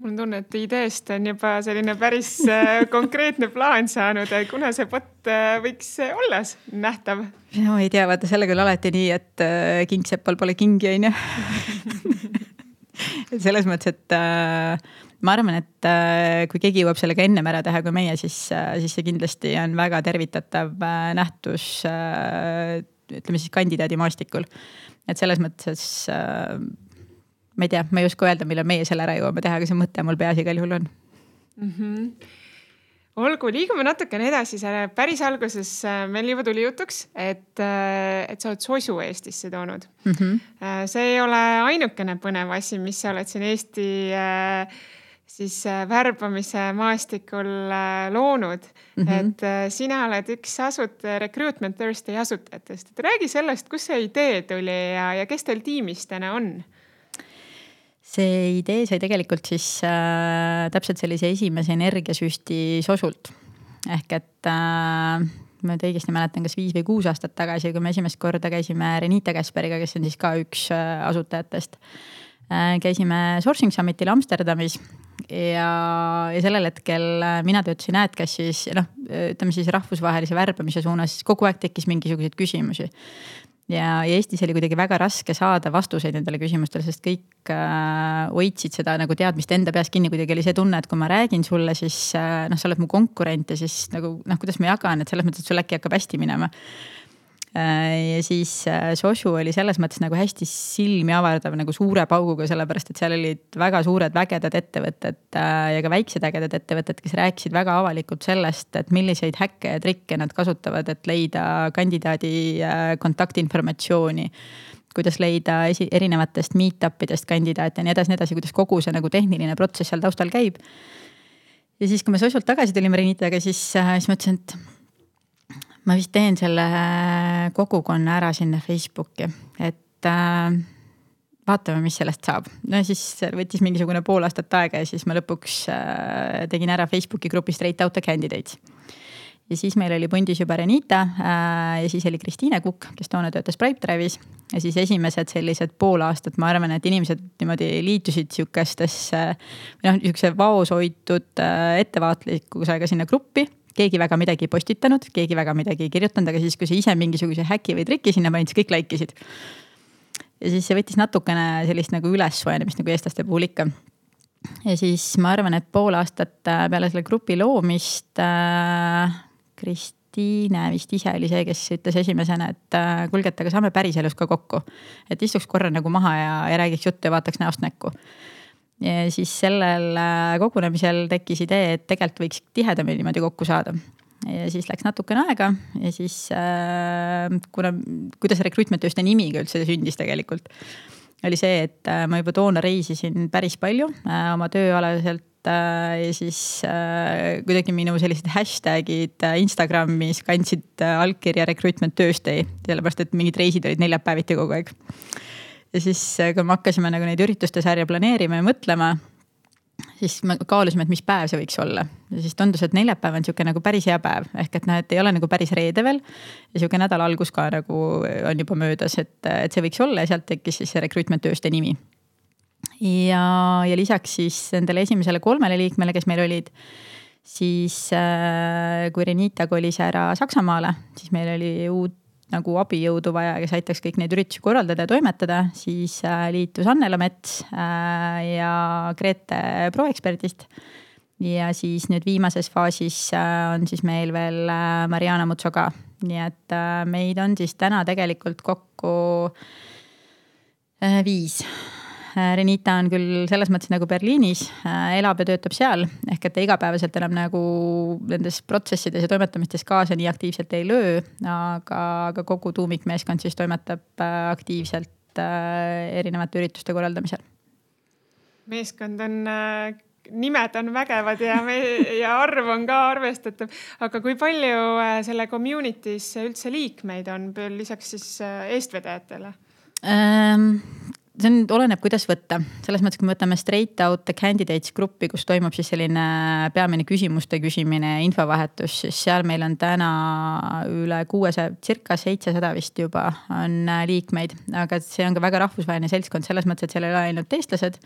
mul on tunne, et ideest on juba selline päris äh, konkreetne plaan saanud, kuna see bot äh, võiks olla nähtav? no ei tea, vaata sellega on alati nii, et äh, kingsepal pole kingi, on ju. et selles mõttes, et ma arvan, et kui keegi jõuab sellega ennem ära teha kui meie, siis, siis see kindlasti on väga tervitatav nähtus. ütleme siis kandidaadimaastikul, et selles mõttes ma ei tea, ma ei oska öelda, millal meie selle ära jõuame teha, aga see mõte mul peas igal juhul on mm. -hmm olgu, liigume natukene edasi, selle päris alguses äh, meil juba tuli jutuks, et, äh, et sa oled sosu Eestisse toonud mm. -hmm. see ei ole ainukene põnev asi, mis sa oled siin Eesti siis värbamise maastikul loonud mm. -hmm. et sina oled üks asut-, Recruitment Thursday asutajatest, et räägi sellest, kust see idee tuli ja, ja kes teil tiimis täna on see idee sai tegelikult siis äh, täpselt sellise esimese energiasüsti sosult. ehk et äh, ma nüüd õigesti mäletan, kas viis või kuus aastat tagasi, kui me esimest korda käisime Renita Käsperiga, kes on siis ka üks äh, asutajatest äh,. käisime Sourcing Summitil Amsterdamis ja, ja sellel hetkel äh, mina töötasin AdCashis, noh, ütleme siis rahvusvahelise värbamise suunas, kogu aeg tekkis mingisuguseid küsimusi ja, ja Eestis oli kuidagi väga raske saada vastuseid nendele küsimustele, sest kõik äh, hoidsid seda nagu teadmist enda peas kinni, kuidagi oli see tunne, et kui ma räägin sulle, siis äh, noh, sa oled mu konkurent ja siis nagu noh, kuidas ma jagan, et selles mõttes, et sul äkki hakkab hästi minema ja siis äh, Soshu oli selles mõttes nagu hästi silmi avardav nagu suure pauguga, sellepärast et seal olid väga suured vägedad ettevõtted äh, ja ka väiksed ägedad ettevõtted, kes rääkisid väga avalikult sellest, et milliseid häkke ja trikke nad kasutavad, et leida kandidaadi kontaktinformatsiooni kuidas leida esi, erinevatest meet-up idest kandidaate ja nii edasi, nii edasi, kuidas kogu see nagu tehniline protsess seal taustal käib. ja siis, kui me Socialt tagasi tulime Renitaga, siis, äh, siis ma ütlesin, et ma vist teen selle kogukonna ära sinna Facebooki, et äh, vaatame, mis sellest saab. no siis võttis mingisugune pool aastat aega ja siis ma lõpuks äh, tegin ära Facebooki grupi Straight Outta Candidates ja siis meil oli pundis juba Renita äh, ja siis oli Kristiine Kukk, kes toona töötas Pipedrive'is. ja siis esimesed sellised pool aastat, ma arvan, et inimesed niimoodi liitusid sihukestesse noh, sihukese vaos hoitud äh, ettevaatlikkusega sinna gruppi keegi väga midagi ei postitanud, keegi väga midagi ei kirjutanud, aga siis, kui sa ise mingisuguse häki või triki sinna panid, siis kõik like isid. ja siis see võttis natukene sellist nagu ülessoojenemist nagu eestlaste puhul ikka. ja siis ma arvan, et pool aastat äh, peale selle grupi loomist äh, Kristiine vist ise oli see, kes ütles esimesena, et äh, kuulge, et aga saame päriselus ka kokku. et istuks korra nagu maha ja, ja räägiks juttu ja vaataks näost näkku. Ja siis sellel äh, kogunemisel tekkis idee, et tegelikult võiks tihedamini niimoodi kokku saada ja siis läks natukene aega ja siis äh, kuna, kuidas recruitment tööste nimiga üldse sündis tegelikult. oli see, et äh, ma juba toona reisisin päris palju äh, oma tööalaselt Äh, ja siis äh, kuidagi minu sellised hashtag'id äh, Instagramis kandsid allkirja recruitment Thursday, sellepärast et mingid reisid olid neljapäeviti kogu aeg. Ja siis, kui me hakkasime nagu neid ürituste sarja planeerima ja mõtlema, siis me kaalusime, et mis päev see võiks olla. Ja siis tundus, et neljapäev on sihuke nagu päris hea päev, ehk et noh, et ei ole nagu päris reede veel. ja sihuke nädala algus ka nagu on juba möödas, et, et see võiks olla. Ja sealt tekkis siis see recruitment Thursday nimi. Ja, ja lisaks siis nendele esimesele kolmele liikmele, kes meil olid, siis äh, kui Renita kolis ära Saksamaale, siis meil oli uut nagu abijõudu vaja, kes aitaks kõik neid üritusi korraldada ja toimetada, siis äh, liitus Annela Mets äh, ja Grete Proeksperdist. ja siis nüüd viimases faasis äh, on siis meil veel Mariana Mutso ka, nii et meid on siis täna tegelikult kokku viis Renita on küll selles mõttes nagu Berliinis, äh, elab ja töötab seal, ehk et ta igapäevaselt enam nagu nendes protsessides ja toimetamistes kaasa nii aktiivselt ei löö. aga, aga kogu tuumikmeeskond siis toimetab äh, aktiivselt erinevate ürituste korraldamisel. meeskond on nimed on vägevad ja me ja arv on ka arvestatav, aga kui palju selle community's üldse liikmeid on lisaks siis eestvedajatele ähm,? See on, oleneb, kuidas võtta, selles mõttes, kui me võtame straight out the candidates gruppi, kus toimub siis selline peamine küsimuste küsimine infovahetus, siis seal meil on täna üle kuuesaja, circa seitsesada vist juba on äh, liikmeid. aga see on ka väga rahvusvaheline seltskond selles mõttes, et seal ei ole ainult eestlased,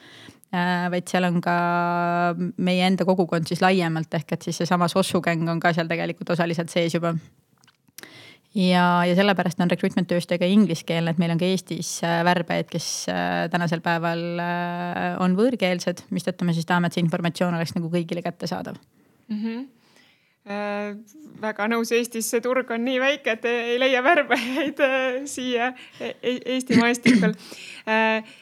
äh, vaid seal on ka meie enda kogukond siis laiemalt. Ehk et siis seesama Sossu gäng on ka seal tegelikult osaliselt sees juba ja, ja sellepärast on recruitment tööstöö ka ingliskeelne, et meil on ka Eestis äh, värbajaid, kes äh, tänasel päeval äh, on võõrkeelsed, mistõttu me siis tahame, et see informatsioon oleks nagu kõigile kättesaadav mm. -hmm. Äh, väga nõus, Eestis see turg on nii väike, et ei leia värbajaid äh, siia e-, e Eesti maastikul äh,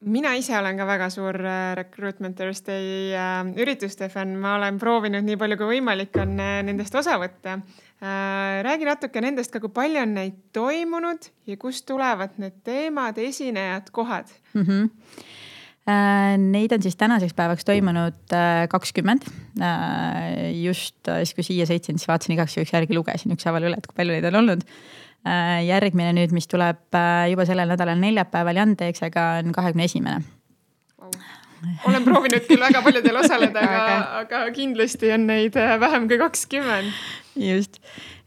mina ise olen ka väga suur Recruitment Thursday ürituste fänn, ma olen proovinud nii palju kui võimalik on nendest osa võtta räägi natuke nendest ka, kui palju on neid toimunud ja kust tulevad need teemad, esinejad, kohad mm? -hmm. Neid on siis tänaseks päevaks toimunud äh, kakskümmend. just siis, kui siia sõitsin, siis vaatasin igaks juhuks järgi, lugesin ükshaaval üle, et kui palju neid on olnud. järgmine nüüd, mis tuleb juba sellel nädalal neljapäeval Jan Teeksega on kahekümne esimene olen proovinud küll väga paljudel osaleda, aga, aga kindlasti on neid vähem kui kakskümmend just.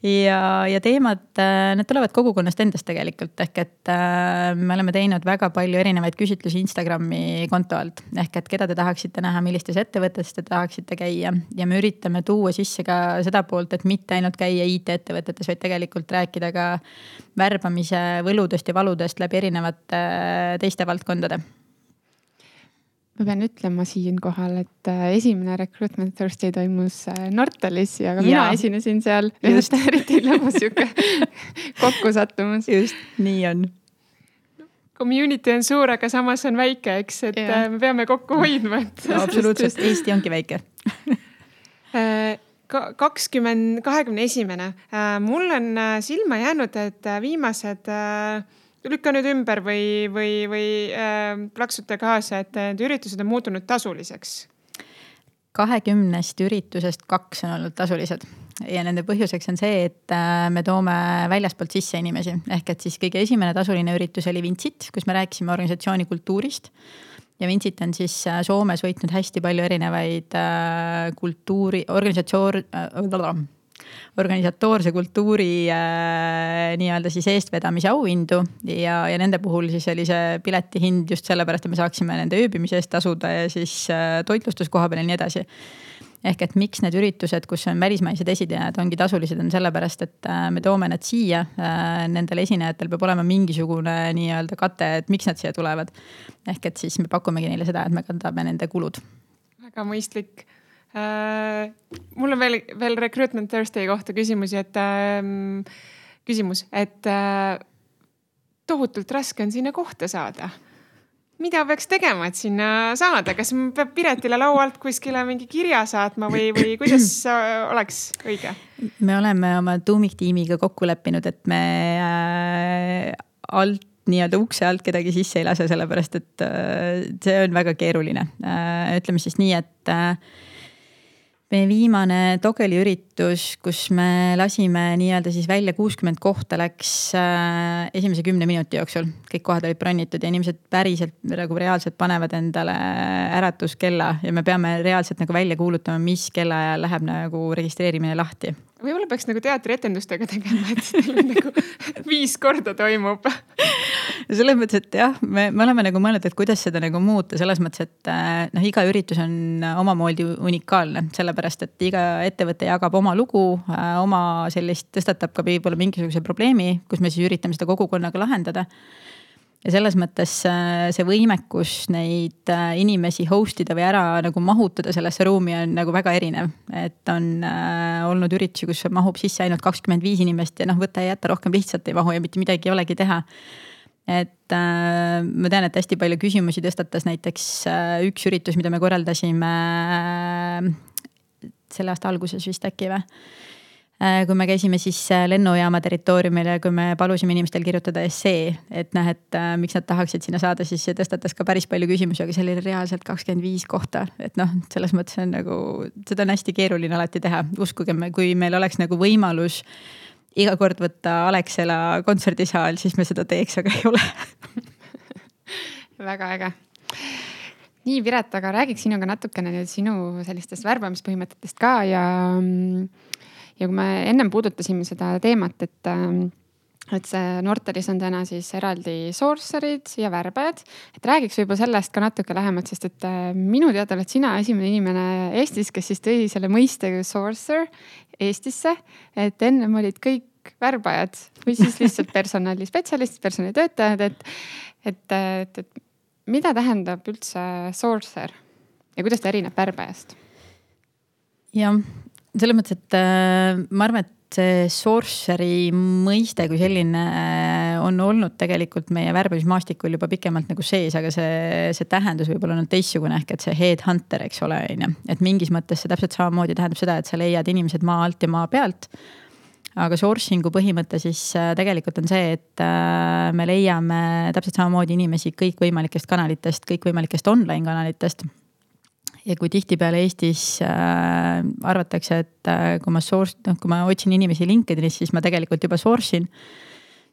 Ja, ja teemad, äh, need tulevad kogukonnast endast tegelikult, ehk et äh, me oleme teinud väga palju erinevaid küsitlusi Instagrami konto alt. ehk et keda te tahaksite näha, millistes ettevõtetes te tahaksite käia. Ja me üritame tuua sisse ka seda poolt, et mitte ainult käia IT-ettevõtetes, vaid tegelikult rääkida ka värbamise võludest ja valudest läbi erinevate äh, teiste valdkondade ma pean ütlema siinkohal, et äh, esimene Recruitment Thursday toimus äh, Nortalis ja ka ja. mina esinesin seal. just, eriti lõbus sihuke kokkusattumus. just, nii on. Community on suur, aga samas on väike, eks, et ja. Äh, me peame kokku hoidma, et no,. absoluutselt, Eesti ongi väike kakskümmend, kahekümne esimene. mul on silma jäänud, et viimased lükka nüüd ümber või, või, või äh, plaksuta kaasa, et need üritused on muutunud tasuliseks? kahekümnest üritusest kaks on olnud tasulised. Ja nende põhjuseks on see, et äh, me toome väljaspoolt sisse inimesi, ehk et siis kõige esimene tasuline üritus oli Vincit, kus me rääkisime organisatsiooni kultuurist. Ja Vincit on siis äh, Soomes võitnud hästi palju erinevaid äh, kultuuri, organisatsioon äh,, organisatoorse kultuuri äh, nii-öelda siis eestvedamise auhindu ja, ja nende puhul siis oli see pileti hind just sellepärast, et me saaksime nende ööbimise eest tasuda ja siis äh, toitlustuskoha peal ja nii edasi ehk et miks need üritused, kus on välismaised esinejad, ongi tasulised, on sellepärast, et äh, me toome nad siia. Äh, nendel esinejatel peab olema mingisugune nii-öelda kate, et miks nad siia tulevad. ehk et siis me pakumegi neile seda, et me katame nende kulud. väga mõistlik äh,. mul on veel, veel Recruitment Thursday kohta küsimusi, et äh, küsimus, et äh, tohutult raske on sinna kohta saada mida peaks tegema, et sinna saada, kas peab Piretile laualt kuskile mingi kirja saatma või, või kuidas oleks õige? me oleme oma tuumiktiimiga kokku leppinud, et me äh, alt nii-öelda ukse alt kedagi sisse ei lase, sellepärast et äh, see on väga keeruline äh,. ütleme siis nii, et meie viimane Dogeli üritus, kus me lasime nii-öelda siis välja kuuskümmend kohta, läks äh, esimese kümne minuti jooksul. kõik kohad olid bronnitud ja inimesed päriselt nagu reaalselt panevad endale äratuskella ja me peame reaalselt nagu välja kuulutama, mis kellaajal läheb nagu registreerimine lahti võib-olla peaks nagu teatrietendustega tegema, et teil nagu viis korda toimub. selles mõttes, et jah, me, me oleme nagu mõelnud, et kuidas seda nagu muuta selles mõttes, et äh, noh, iga üritus on omamoodi unikaalne, sellepärast et iga ettevõte jagab oma lugu, äh, oma sellist, tõstatab ka võib-olla mingisuguse probleemi, kus me siis üritame seda kogukonnaga lahendada ja selles mõttes äh, see võimekus neid äh, inimesi host ida või ära nagu mahutada sellesse ruumi on nagu väga erinev. et on äh, olnud üritusi, kus mahub sisse ainult kakskümmend viis inimest ja noh, võta ja jäta, rohkem lihtsalt ei mahu ja mitte midagi ei olegi teha et äh, ma tean, et hästi palju küsimusi tõstatas näiteks äh, üks üritus, mida me korraldasime äh, selle aasta alguses vist äkki või kui me käisime siis äh, lennujaama territooriumil ja kui me palusime inimestel kirjutada essee, et noh, et äh, miks nad tahaksid sinna saada, siis see tõstatas ka päris palju küsimusi, aga seal oli reaalselt kakskümmend viis kohta. et noh, selles mõttes on nagu, seda on hästi keeruline alati teha, uskuge, kui meil oleks nagu võimalus iga kord võtta Alexela kontserdisaal, siis me seda teeks, aga ei ole. Väga äge. Nii, Piret, aga räägiks sinuga natukene nüüd sinu sellistest värbamispõhimõtetest ka ja mm, ja kui me ennem puudutasime seda teemat, et ähm, et see Nortalis on täna siis eraldi sourcer'id ja värbajad. et räägiks võib-olla sellest ka natuke lähemalt, sest et äh, minu teada oled sina esimene inimene Eestis, kes siis tõi selle mõiste sourcer Eestisse. et ennem olid kõik värbajad või siis lihtsalt personalispetsialistid, personalitöötajad, et, et, et, et mida tähendab üldse sourcer ja kuidas ta erineb värbajast? jah, selles mõttes, et äh, ma arvan, et see sorcery mõiste kui selline äh, on olnud tegelikult meie värbamismaastikul juba pikemalt nagu sees, aga see, see tähendus võib olla olnud teistsugune ehk et see headhunter, eks ole, on ju. et mingis mõttes see täpselt samamoodi tähendab seda, et sa leiad inimesed maa alt ja maa pealt. aga sourcing'u põhimõte siis äh, tegelikult on see, et me leiame täpselt samamoodi inimesi kõikvõimalikest kanalitest, kõikvõimalikest online kanalitest ja kui tihtipeale Eestis äh, arvatakse, et äh, kui ma source, noh, kui ma otsin inimesi LinkedInis, siis ma tegelikult juba source in.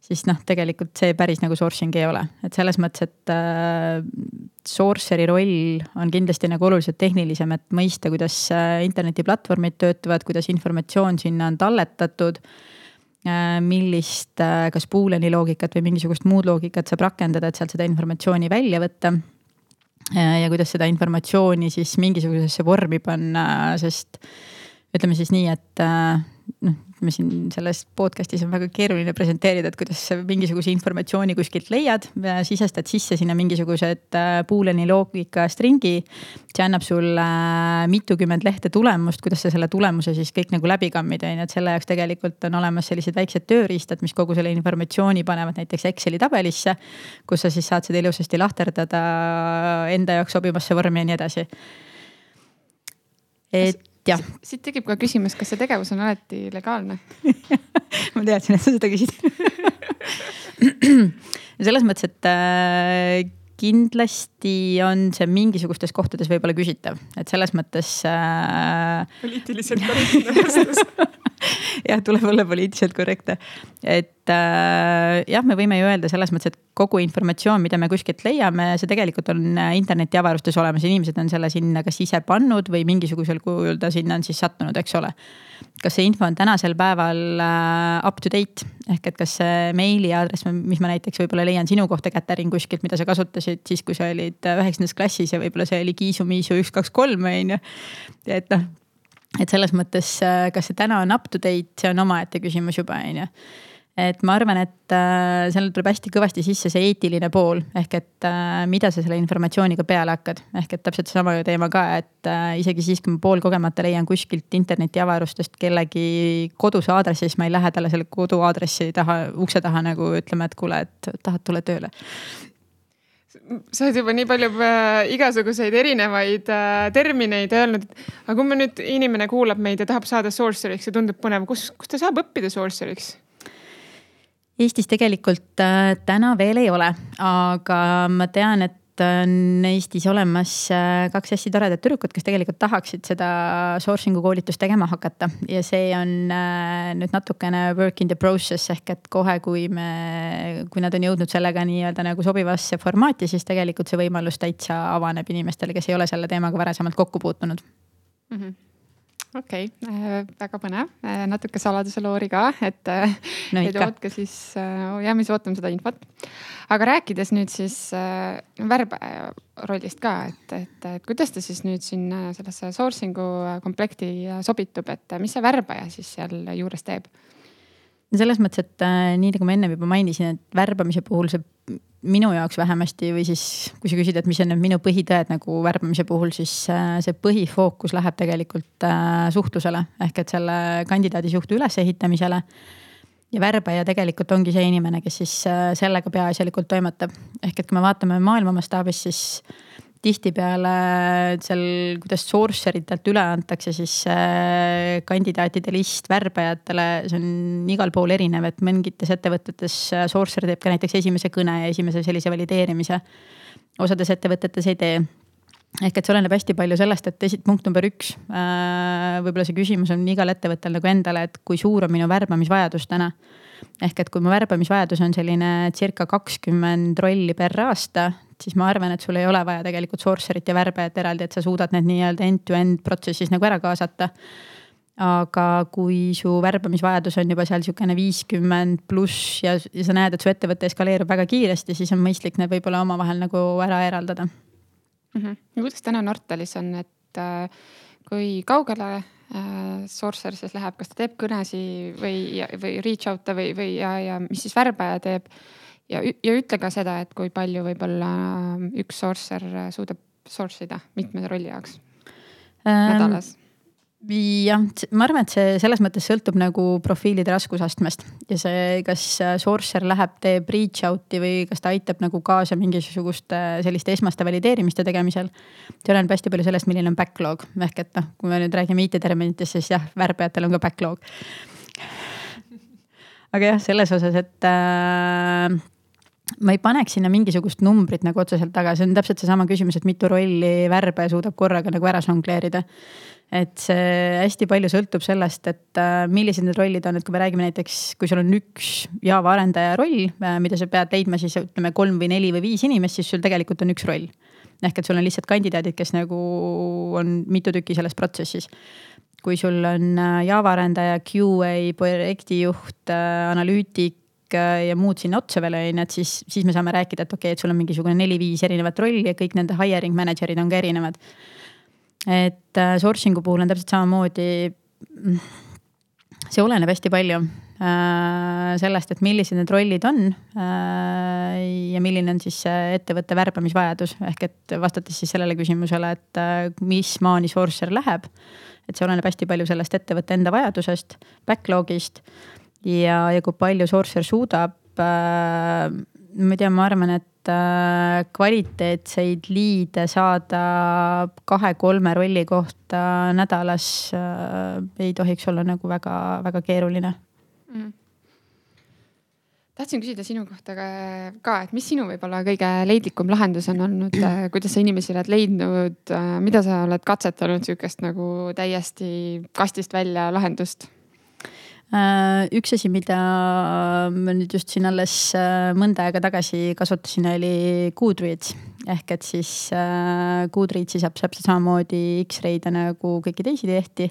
siis noh, tegelikult see päris nagu sourcing ei ole, et selles mõttes, et äh, sourcer'i roll on kindlasti nagu oluliselt tehnilisem, et mõista, kuidas äh, internetiplatvormid töötavad, kuidas informatsioon sinna on talletatud äh, millist, äh, kas Booleani loogikat või mingisugust muud loogikat saab rakendada, et sealt seda informatsiooni välja võtta ja kuidas seda informatsiooni siis mingisugusesse vormi panna, sest ütleme siis nii, et äh, noh, me siin selles podcast'is on väga keeruline presenteerida, et kuidas sa mingisuguse informatsiooni kuskilt leiad, sisestad sisse sinna mingisugused äh, Booleani loogika string'i. see annab sulle äh, mitukümmend lehte tulemust, kuidas sa selle tulemuse siis kõik nagu läbi kammida, on ju, et selle jaoks tegelikult on olemas sellised väiksed tööriistad, mis kogu selle informatsiooni panevad näiteks Exceli tabelisse. kus sa siis saad seda ilusasti lahterdada enda jaoks sobivasse vormi ja nii edasi. et jah. siit tekib ka küsimus, kas see tegevus on alati legaalne? Ma teadsin, et sa seda küsid. Selles mõttes, et äh, kindlasti on see mingisugustes kohtades võib-olla küsitav, et selles mõttes äh.... poliitiliselt korrektne vastus jah, tuleb olla poliitiliselt korrektne. et äh, jah, me võime ju öelda selles mõttes, et kogu informatsioon, mida me kuskilt leiame, see tegelikult on äh, internetiavarustes olemas, inimesed on selle sinna kas ise pannud või mingisugusel kujul ta sinna on siis sattunud, eks ole. kas see info on tänasel päeval äh, up to date ehk et kas see meiliaadress, mis ma näiteks võib-olla leian sinu kohta Käterin kuskilt, mida sa kasutasid siis, kui sa olid üheksandas klassis ja võib-olla see oli Kiisu-Miisu üks, kaks, kolm on ju. et noh et selles mõttes, äh, kas see täna on up to date, see on omaette küsimus juba, on ju et ma arvan, et äh, seal tuleb hästi kõvasti sisse see eetiline pool ehk et äh, mida sa selle informatsiooniga peale hakkad. ehk et täpselt seesama teema ka, et isegi siis, kui ma poolkogemata leian kuskilt internetiavarustest kellegi koduse aadressi, siis ma ei lähe talle selle koduaadressi taha, ukse taha nagu ütlema, et kuule, et tahad, tule tööle sa oled juba nii palju äh, igasuguseid erinevaid äh, termineid öelnud. aga kui me nüüd, inimene kuulab meid ja tahab saada sorcer'iks ja tundub põnev, kus, kus ta saab õppida sorcer'iks? Eestis tegelikult äh, täna veel ei ole, aga ma tean, et on Eestis olemas äh, kaks hästi toredat tüdrukut, kes tegelikult tahaksid seda sourcing'u koolitust tegema hakata ja see on äh, nüüd natukene work in the process ehk et kohe, kui me, kui nad on jõudnud sellega nii-öelda nagu sobivasse formaati, siis tegelikult see võimalus täitsa avaneb inimestele, kes ei ole selle teemaga varasemalt kokku puutunud mm. -hmm okei okay., äh, väga põnev, äh, natuke saladuse loori ka, et äh, no, et ootke siis, jah, me siis ootame seda infot. aga rääkides nüüd siis värbaja rollist ka, et, et, et kuidas ta siis nüüd sinna sellesse sourcing'u komplekti sobitub, et mis see värbaja siis seal juures teeb? Selles mõttes, et äh, nii nagu ma ennem juba mainisin, et värbamise puhul see minu jaoks vähemasti või siis, kui sa küsid, et mis on need minu põhitõed nagu värbamise puhul, siis äh, see põhifookus läheb tegelikult äh, suhtlusele ehk et selle kandidaadisuhte ülesehitamisele. ja värbaja tegelikult ongi see inimene, kes siis sellega peaasjalikult toimetab. ehk et kui me vaatame maailma mastaabis, siis tihtipeale seal, kuidas sourcer itelt üle antakse, siis äh, kandidaatide list värbajatele, see on igal pool erinev, et mingites ettevõtetes äh, sourcer teeb ka näiteks esimese kõne ja esimese sellise valideerimise. osades ettevõtetes ei tee ehk et see oleneb hästi palju sellest, et esit-, punkt number üks. Äh, võib-olla see küsimus on igal ettevõttel nagu endale, et kui suur on minu värbamisvajadus täna. Ehk et kui mu värbamisvajadus on selline circa kakskümmend rolli per aasta, siis ma arvan, et sul ei ole vaja tegelikult sourcer'it ja värbajat eraldi, et sa suudad need nii-öelda end-to-end protsessis nagu ära kaasata. aga kui su värbamisvajadus on juba seal sihukene viiskümmend pluss ja, ja sa näed, et su ettevõte eskaleerub väga kiiresti, siis on mõistlik need võib-olla omavahel nagu ära eraldada mm. -hmm. ja kuidas täna Nortalis on, et äh, kui kaugele äh, Sourcer siis läheb, kas ta teeb kõnesi või, või reach out'e või, või ja, ja mis siis värbaja teeb. Ja, ja ütle ka seda, et kui palju võib-olla üks sourcer suudab source ida mitme rolli jaoks. Ähm, nädalas jah, ma arvan, et see selles mõttes sõltub nagu profiilide raskusastmest ja see, kas sourcer läheb, teeb reach out'i või kas ta aitab nagu kaasa mingisuguste selliste esmaste valideerimiste tegemisel. see oleneb hästi palju sellest, milline on backlog ehk et noh, kui me nüüd räägime IT-terminitest, siis jah, värbajatel on ka backlog. aga jah, selles osas, et äh, ma ei paneks sinna mingisugust numbrit nagu otseselt taga, see on täpselt seesama küsimus, et mitu rolli värbaja suudab korraga nagu ära žongleerida. Et see hästi palju sõltub sellest, et äh, millised need rollid on, et kui me räägime näiteks, kui sul on üks Java arendaja roll, äh, mida sa pead leidma siis ütleme kolm või neli või viis inimest, siis sul tegelikult on üks roll. ehk et sul on lihtsalt kandidaadid, kes nagu on mitu tükki selles protsessis kui sul on äh, Java arendaja, QA, projektijuht, analüütik, ja muud sinna otsa veel on ju, et siis, siis me saame rääkida, et okei okay,, et sul on mingisugune neli-viis erinevat rolli ja kõik nende hiring manager'id on ka erinevad. Et äh, sourcing'u puhul on täpselt samamoodi. Mm, see oleneb hästi palju äh, sellest, et millised need rollid on äh, ja milline on siis ettevõtte värbamisvajadus, ehk et vastates siis sellele küsimusele, et mis maani sourcer läheb. et see oleneb hästi palju sellest ettevõtte enda vajadusest, backlog'ist ja, ja kui palju Sourcer suudab ma ei tea, ma arvan, et kvaliteetseid liide saada kahe-kolme rolli kohta nädalas äh, ei tohiks olla nagu väga-väga keeruline mm tahtsin küsida sinu kohta ka, et mis sinu võib-olla kõige leidlikum lahendus on olnud, äh, kuidas sa inimesi oled leidnud, äh, mida sa oled katsetanud sihukest nagu täiesti kastist välja lahendust? Äh, üks asi, mida ma nüüd just siin alles mõnda aega tagasi kasutasin, oli Goodreads. Ehk et siis Goodreadsi saab täpselt samamoodi X-ray'de nagu kõiki teisi tehti.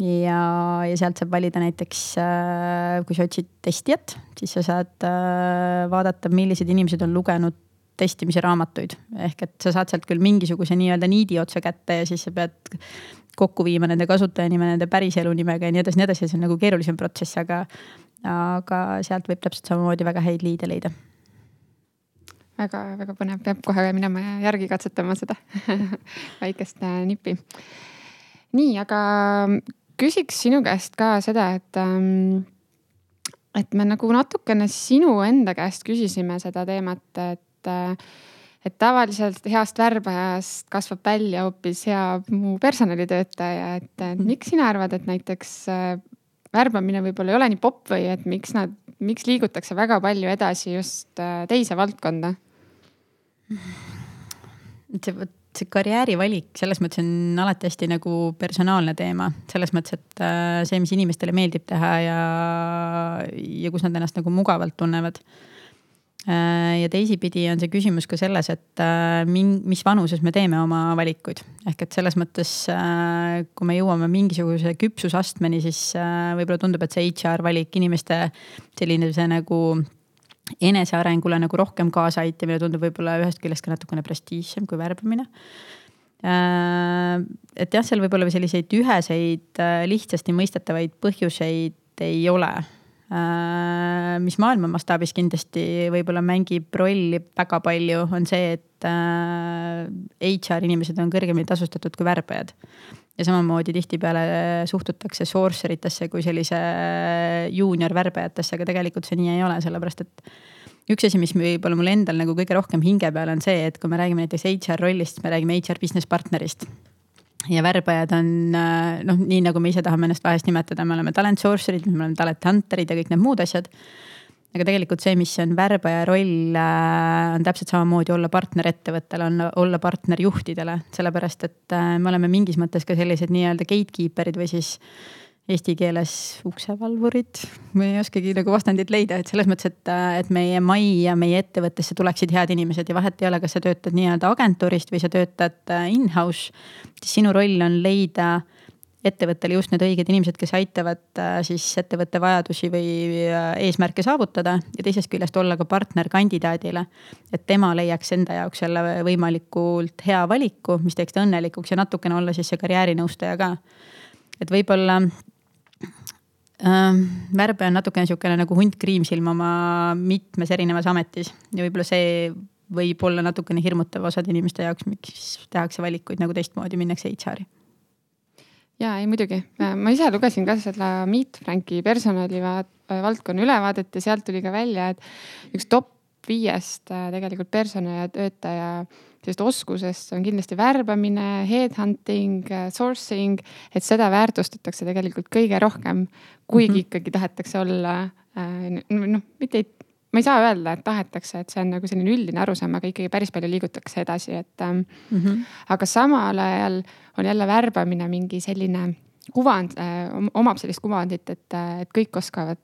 Ja, ja sealt saab valida näiteks, äh, kui sa otsid testijat, siis sa saad äh, vaadata, millised inimesed on lugenud testimise raamatuid. ehk et sa saad sealt küll mingisuguse nii-öelda niidi otsa kätte ja siis sa pead kokku viima nende kasutajanime, nende päriselu nimega ja nii edasi, nii edasi, see on nagu keerulisem protsess, aga, aga sealt võib täpselt samamoodi väga häid liide leida väga-väga põnev, peab kohe minema järgi katsetama seda väikest äh, nippi. nii, aga küsiks sinu käest ka seda, et ähm, et me nagu natukene sinu enda käest küsisime seda teemat, et äh, et tavaliselt heast värbajast kasvab välja hoopis hea muu personalitöötaja, et, et miks sina arvad, et näiteks äh, värbamine võib-olla ei ole nii popp või et miks nad, miks liigutakse väga palju edasi just äh, teise valdkonda? see vot see karjäärivalik selles mõttes on alati hästi nagu personaalne teema, selles mõttes, et see, mis inimestele meeldib teha ja, ja kus nad ennast nagu mugavalt tunnevad. Äh, ja teisipidi on see küsimus ka selles, et äh, mis vanuses me teeme oma valikuid. ehk et selles mõttes, kui me jõuame mingisuguse küpsusastmeni, siis võib-olla tundub, et see HR valik, inimeste selline see nagu enesearengule nagu rohkem kaasaaitamine tundub võib-olla ühest küljest ka natukene prestiižsem kui värbamine. Äh, et jah, seal võib-olla selliseid üheseid äh, lihtsasti mõistetavaid põhjuseid ei ole. Äh, mis maailma mastaabis kindlasti võib-olla mängib rolli väga palju, on see, et HR inimesed on kõrgemini tasustatud kui värbajad. Ja samamoodi tihtipeale suhtutakse sourcer itesse kui sellise juunior värbajatesse, aga tegelikult see nii ei ole, sellepärast et üks asi, mis võib-olla mul endal nagu kõige rohkem hinge peal on see, et kui me räägime näiteks HR rollist, me räägime HR business partnerist ja värbajad on noh, nii nagu me ise tahame ennast vahest nimetada, me oleme talent sourcer'id, me oleme talent hunter'id ja kõik need muud asjad. Aga tegelikult see, mis on värbaja roll, äh, on täpselt samamoodi olla partner ettevõttele, on olla partner juhtidele, sellepärast et äh, me oleme mingis mõttes ka sellised nii-öelda gatekeeper'id või siis eesti keeles uksevalvurid, ma ei oskagi nagu vastandit leida, et selles mõttes, et, äh, et meie majja, meie ettevõttesse tuleksid head inimesed ja vahet ei ole, kas sa töötad nii-öelda agentuurist või sa töötad in-house. siis sinu roll on leida äh, ettevõttele just need õiged inimesed, kes aitavad äh, siis ettevõtte vajadusi või äh, eesmärke saavutada ja teisest küljest olla ka partner kandidaadile. et tema leiaks enda jaoks selle võimalikult hea valiku, mis teeks ta õnnelikuks ja natukene olla siis see karjäärinõustaja ka. et võib-olla äh, värbe on natukene sihukene nagu hunt kriimsilm oma mitmes erinevas ametis ja võib-olla see võib olla natukene hirmutav osade inimeste jaoks, miks tehakse valikuid nagu teistmoodi, minnakse HR-i ja ei muidugi, ma ise lugesin ka seda Meet Franki personali valdkonna ülevaadet ja sealt tuli ka välja, et üks top viiest äh, tegelikult personali sellist oskusest on kindlasti värbamine, headhunting, sourcing, et seda väärtustatakse tegelikult kõige rohkem, kuigi mm -hmm. ikkagi tahetakse olla äh, noh, mitte ei ma ei saa öelda, et tahetakse, et see on nagu selline üldine arusaam, aga ikkagi päris palju liigutakse edasi, et mm. -hmm. aga samal ajal on jälle värbamine mingi selline kuvand äh,, omab sellist kuvandit, et, äh, et kõik oskavad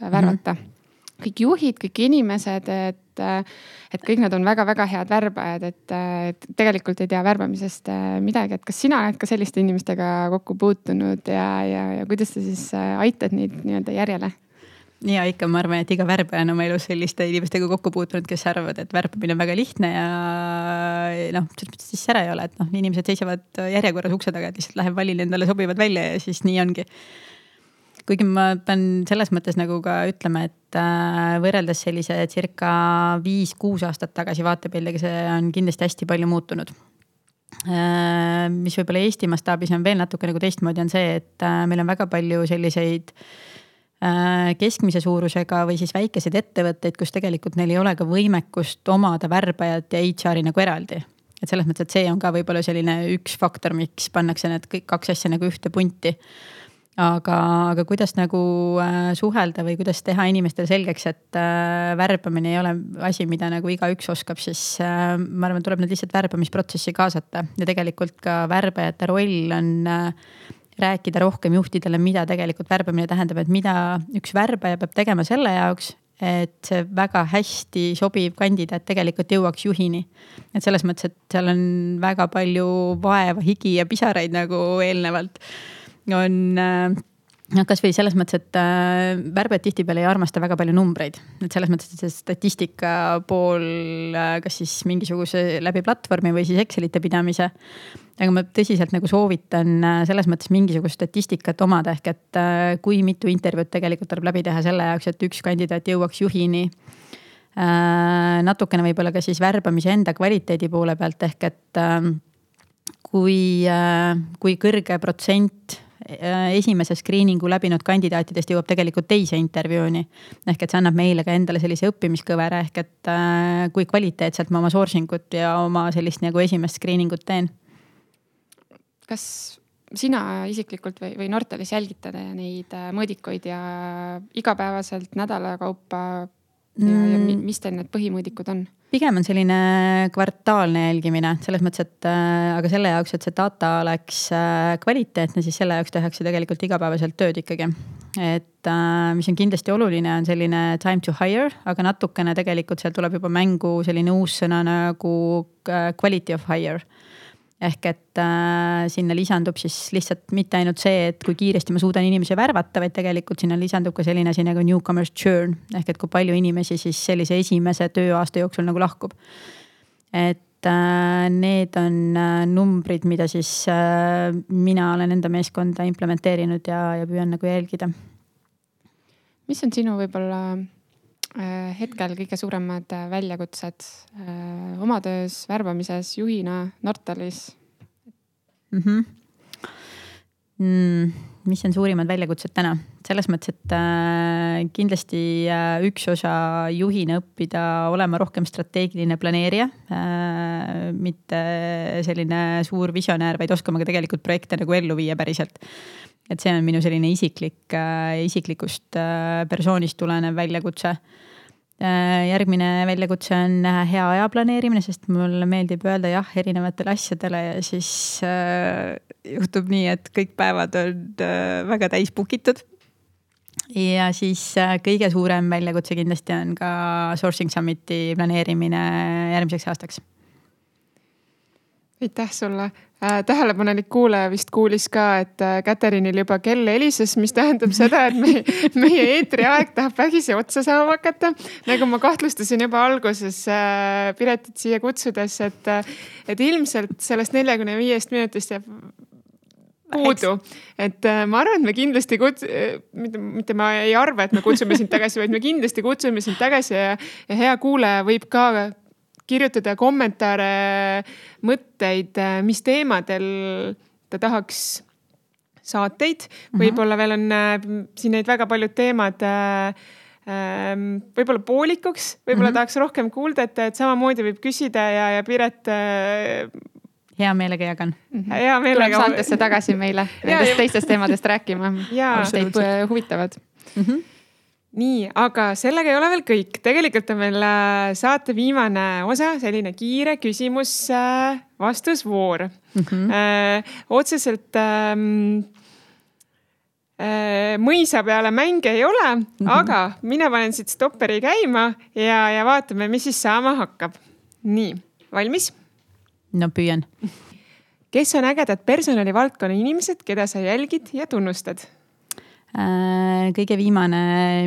värvata mm. -hmm. Kõik juhid, kõik inimesed, et, äh, et kõik nad on väga-väga head värbajad, et, et tegelikult ei tea värbamisest midagi, et kas sina oled ka selliste inimestega kokku puutunud ja, ja, ja kuidas sa siis aitad neid nii-öelda järjele? ja ikka, ma arvan, et iga värbaja on oma elus selliste inimestega kokku puutunud, kes arvavad, et värbamine on väga lihtne ja noh, selles mõttes siis ära ei ole, et noh, inimesed seisavad järjekorras ukse taga, et lihtsalt läheb valin endale sobivad välja ja siis nii ongi. Kuigi ma pean selles mõttes nagu ka ütlema, et äh, võrreldes sellise circa viis-kuus aastat tagasi vaatepildiga, see on kindlasti hästi palju muutunud äh, mis võib-olla Eesti mastaabis on veel natuke nagu teistmoodi, on see, et äh, meil on väga palju selliseid keskmise suurusega või siis väikeseid ettevõtteid, kus tegelikult neil ei ole ka võimekust omada värbajat ja HR-i nagu eraldi. et selles mõttes, et see on ka võib-olla selline üks faktor, miks pannakse need kõik kaks asja nagu ühte punti. Aga, aga kuidas nagu äh, suhelda või kuidas teha inimestele selgeks, et äh, värbamine ei ole asi, mida nagu igaüks oskab, siis äh, ma arvan, tuleb nad lihtsalt värbamisprotsessi kaasata ja tegelikult ka värbajate roll on rääkida rohkem juhtidele, mida tegelikult värbamine tähendab, et mida üks värbaja peab tegema selle jaoks, et see väga hästi sobiv kandidaat tegelikult jõuaks juhini. et selles mõttes, et seal on väga palju vaeva, higi ja pisaraid nagu eelnevalt on äh, noh, kasvõi selles mõttes, et äh, värbajad tihtipeale ei armasta väga palju numbreid, et selles mõttes, et see statistika pool äh,, kas siis mingisuguse läbi platvormi või siis Excelite pidamise. aga ma tõsiselt nagu soovitan selles mõttes mingisugust statistikat omada, ehk et kui mitu intervjuud tegelikult tuleb läbi teha selle jaoks, et üks kandidaat jõuaks juhini natukene võib-olla ka siis värbamise enda kvaliteedi poole pealt, ehk et kui, kui kõrge protsent esimese screening'u läbinud kandidaatidest jõuab tegelikult teise intervjuuni. ehk et see annab meile ka endale sellise õppimiskõvera, ehk et äh, kui kvaliteetselt ma oma sourcing ut ja oma sellist nagu esimest screening ut teen. kas sina isiklikult või, või Nortalis jälgite neid äh, mõõdikuid ja igapäevaselt nädala kaupa ja, ja mm. mis teil need põhimõõdikud on? pigem on selline kvartaalne jälgimine selles mõttes, et äh, aga selle jaoks, et see data oleks äh, kvaliteetne, siis selle jaoks tehakse tegelikult igapäevaselt tööd ikkagi. et äh, mis on kindlasti oluline, on selline time to hire, aga natukene tegelikult seal tuleb juba mängu selline uus sõna nagu äh, quality of hire ehk et äh, sinna lisandub siis lihtsalt mitte ainult see, et kui kiiresti ma suudan inimesi värvata, vaid tegelikult sinna lisandub ka selline asi nagu newcomers churn ehk et kui palju inimesi siis sellise esimese tööaasta jooksul nagu lahkub. et äh, need on äh, numbrid, mida siis äh, mina olen enda meeskonda implementeerinud ja, ja püüan nagu jälgida. mis on sinu võib-olla hetkel kõige suuremad äh, väljakutsed oma töös, värbamises, juhina Nortalis mm? -hmm. Mm, mis on suurimad väljakutsed täna? selles mõttes, et äh, kindlasti äh, üks osa juhina õppida olema rohkem strateegiline planeerija äh,. mitte selline suur visionäär, vaid oskama ka tegelikult projekte nagu ellu viia päriselt et see on minu selline isiklik äh,, isiklikust äh, persoonist tulenev väljakutse äh, järgmine väljakutse on hea aja planeerimine, sest mulle meeldib öelda jah erinevatele asjadele ja siis juhtub nii, et kõik päevad on väga täis book itud. ja siis kõige suurem väljakutse kindlasti on ka sourcing summit'i planeerimine järgmiseks aastaks. Aitäh sulle äh,. tähelepanelik kuulaja vist kuulis ka, et äh, Katerinil juba kell helises, mis tähendab seda, et meie, meie eetriaeg tahab vägisi otsa saama hakata. nagu ma kahtlustasin juba alguses äh, Piretit siia kutsudes, et, et ilmselt sellest neljakümne viiest minutist jääb puudu, et ma arvan, et me kindlasti kuts-, mitte, mitte ma ei arva, et me kutsume sind tagasi, vaid me kindlasti kutsume sind tagasi ja, ja hea kuulaja võib ka kirjutada kommentaare, mõtteid, mis teemadel ta tahaks saateid. Mhm. võib-olla veel on äh, siin neid väga paljud teemad äh, ähm, võib-olla poolikuks, võib-olla mm -hmm. tahaks rohkem kuulda, et, et samamoodi võib küsida ja, ja Piret äh, hea meelega jagan mm. -hmm. hea meelega. tuleb saatesse tagasi meile nendest teistest teemadest rääkima, mis teid huvitavad mm. -hmm nii, aga sellega ei ole veel kõik, tegelikult on meil äh, saate viimane osa, selline kiire küsimus-vastusvoor äh, mm. -hmm. Äh, otseselt ähm, äh, mõisa peale mänge ei ole mm, -hmm. aga mina panen siit stopperi käima ja, ja vaatame, mis siis saama hakkab. nii, valmis? no püüan. kes on ägedad personalivaldkonna inimesed, keda sa jälgid ja tunnustad? Äh, kõige viimane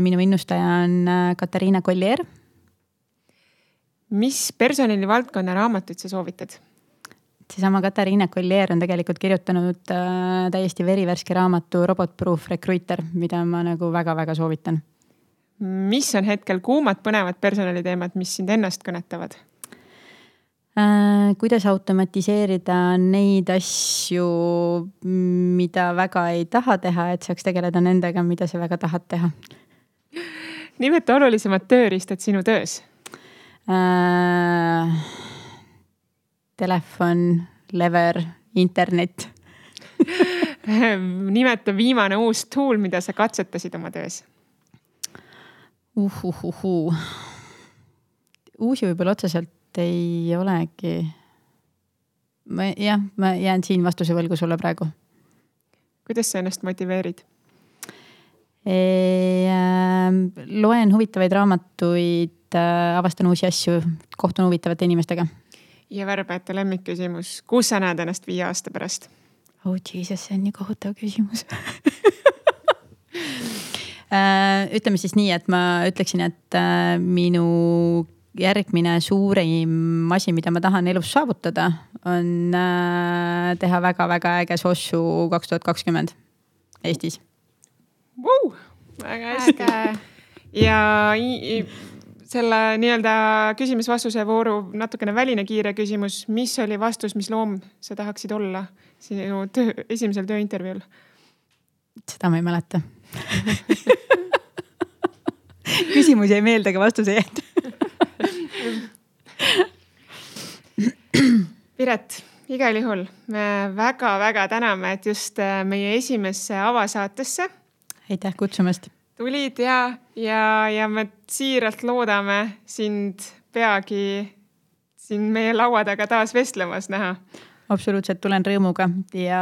minu innustaja on äh, Katariina Collier. mis personalivaldkonna raamatuid sa soovitad? seesama Katariina Collier on tegelikult kirjutanud äh, täiesti verivärske raamatu Robot Proof Recruiter, mida ma nagu väga-väga soovitan. mis on hetkel kuumad põnevad personaliteemad, mis sind ennast kõnetavad? Äh, kuidas automatiseerida neid asju, mida väga ei taha teha, et saaks tegeleda nendega, mida sa väga tahad teha? nimeta olulisemad tööriistad sinu töös äh,. Telefon, lever, internet nimeta viimane uus tool, mida sa katsetasid oma töös uhuhuhuu. uusi võib-olla otseselt ei olegi. ma jah, ma jään siin vastuse võlgu sulle praegu. kuidas sa ennast motiveerid? Ähm, loen huvitavaid raamatuid, äh, avastan uusi asju, kohtun huvitavate inimestega. ja värbajate lemmikküsimus, kus sa näed ennast viie aasta pärast? oh jesus, see on nii kohutav küsimus Äh, ütleme siis nii, et ma ütleksin, et äh, minu järgmine suurim asi, mida ma tahan elus saavutada, on äh, teha väga-väga äge sossu kaks tuhat kakskümmend Eestis wow,. väga hästi. ja selle nii-öelda küsimus-vastuse vooru natukene väline kiire küsimus, mis oli vastus, mis loom sa tahaksid olla sinu töö, esimesel tööintervjuul? seda ma ei mäleta küsimus jäi meelde, aga vastus ei jäänud Piret, igal juhul me väga-väga täname, et just äh, meie esimesse avasaatesse. aitäh kutsumast. tulid ja, ja, ja me siiralt loodame sind peagi siin meie laua taga taas vestlemas näha absoluutselt tulen rõõmuga ja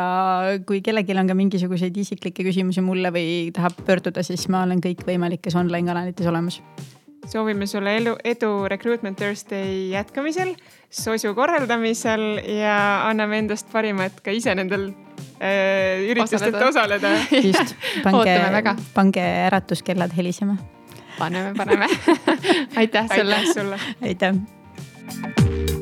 kui kellelgi on ka mingisuguseid isiklikke küsimusi mulle või tahab pöörduda, siis ma olen kõikvõimalikes online kanalites olemas. Soovime sulle elu, edu Recruitment Thursday jätkamisel, sosu korraldamisel ja anname endast parima, et ka ise nendel äh, üritustel osaleda. just, pange, pange äratuskellad helisema. paneme, paneme aitäh sulle. aitäh sulle. aitäh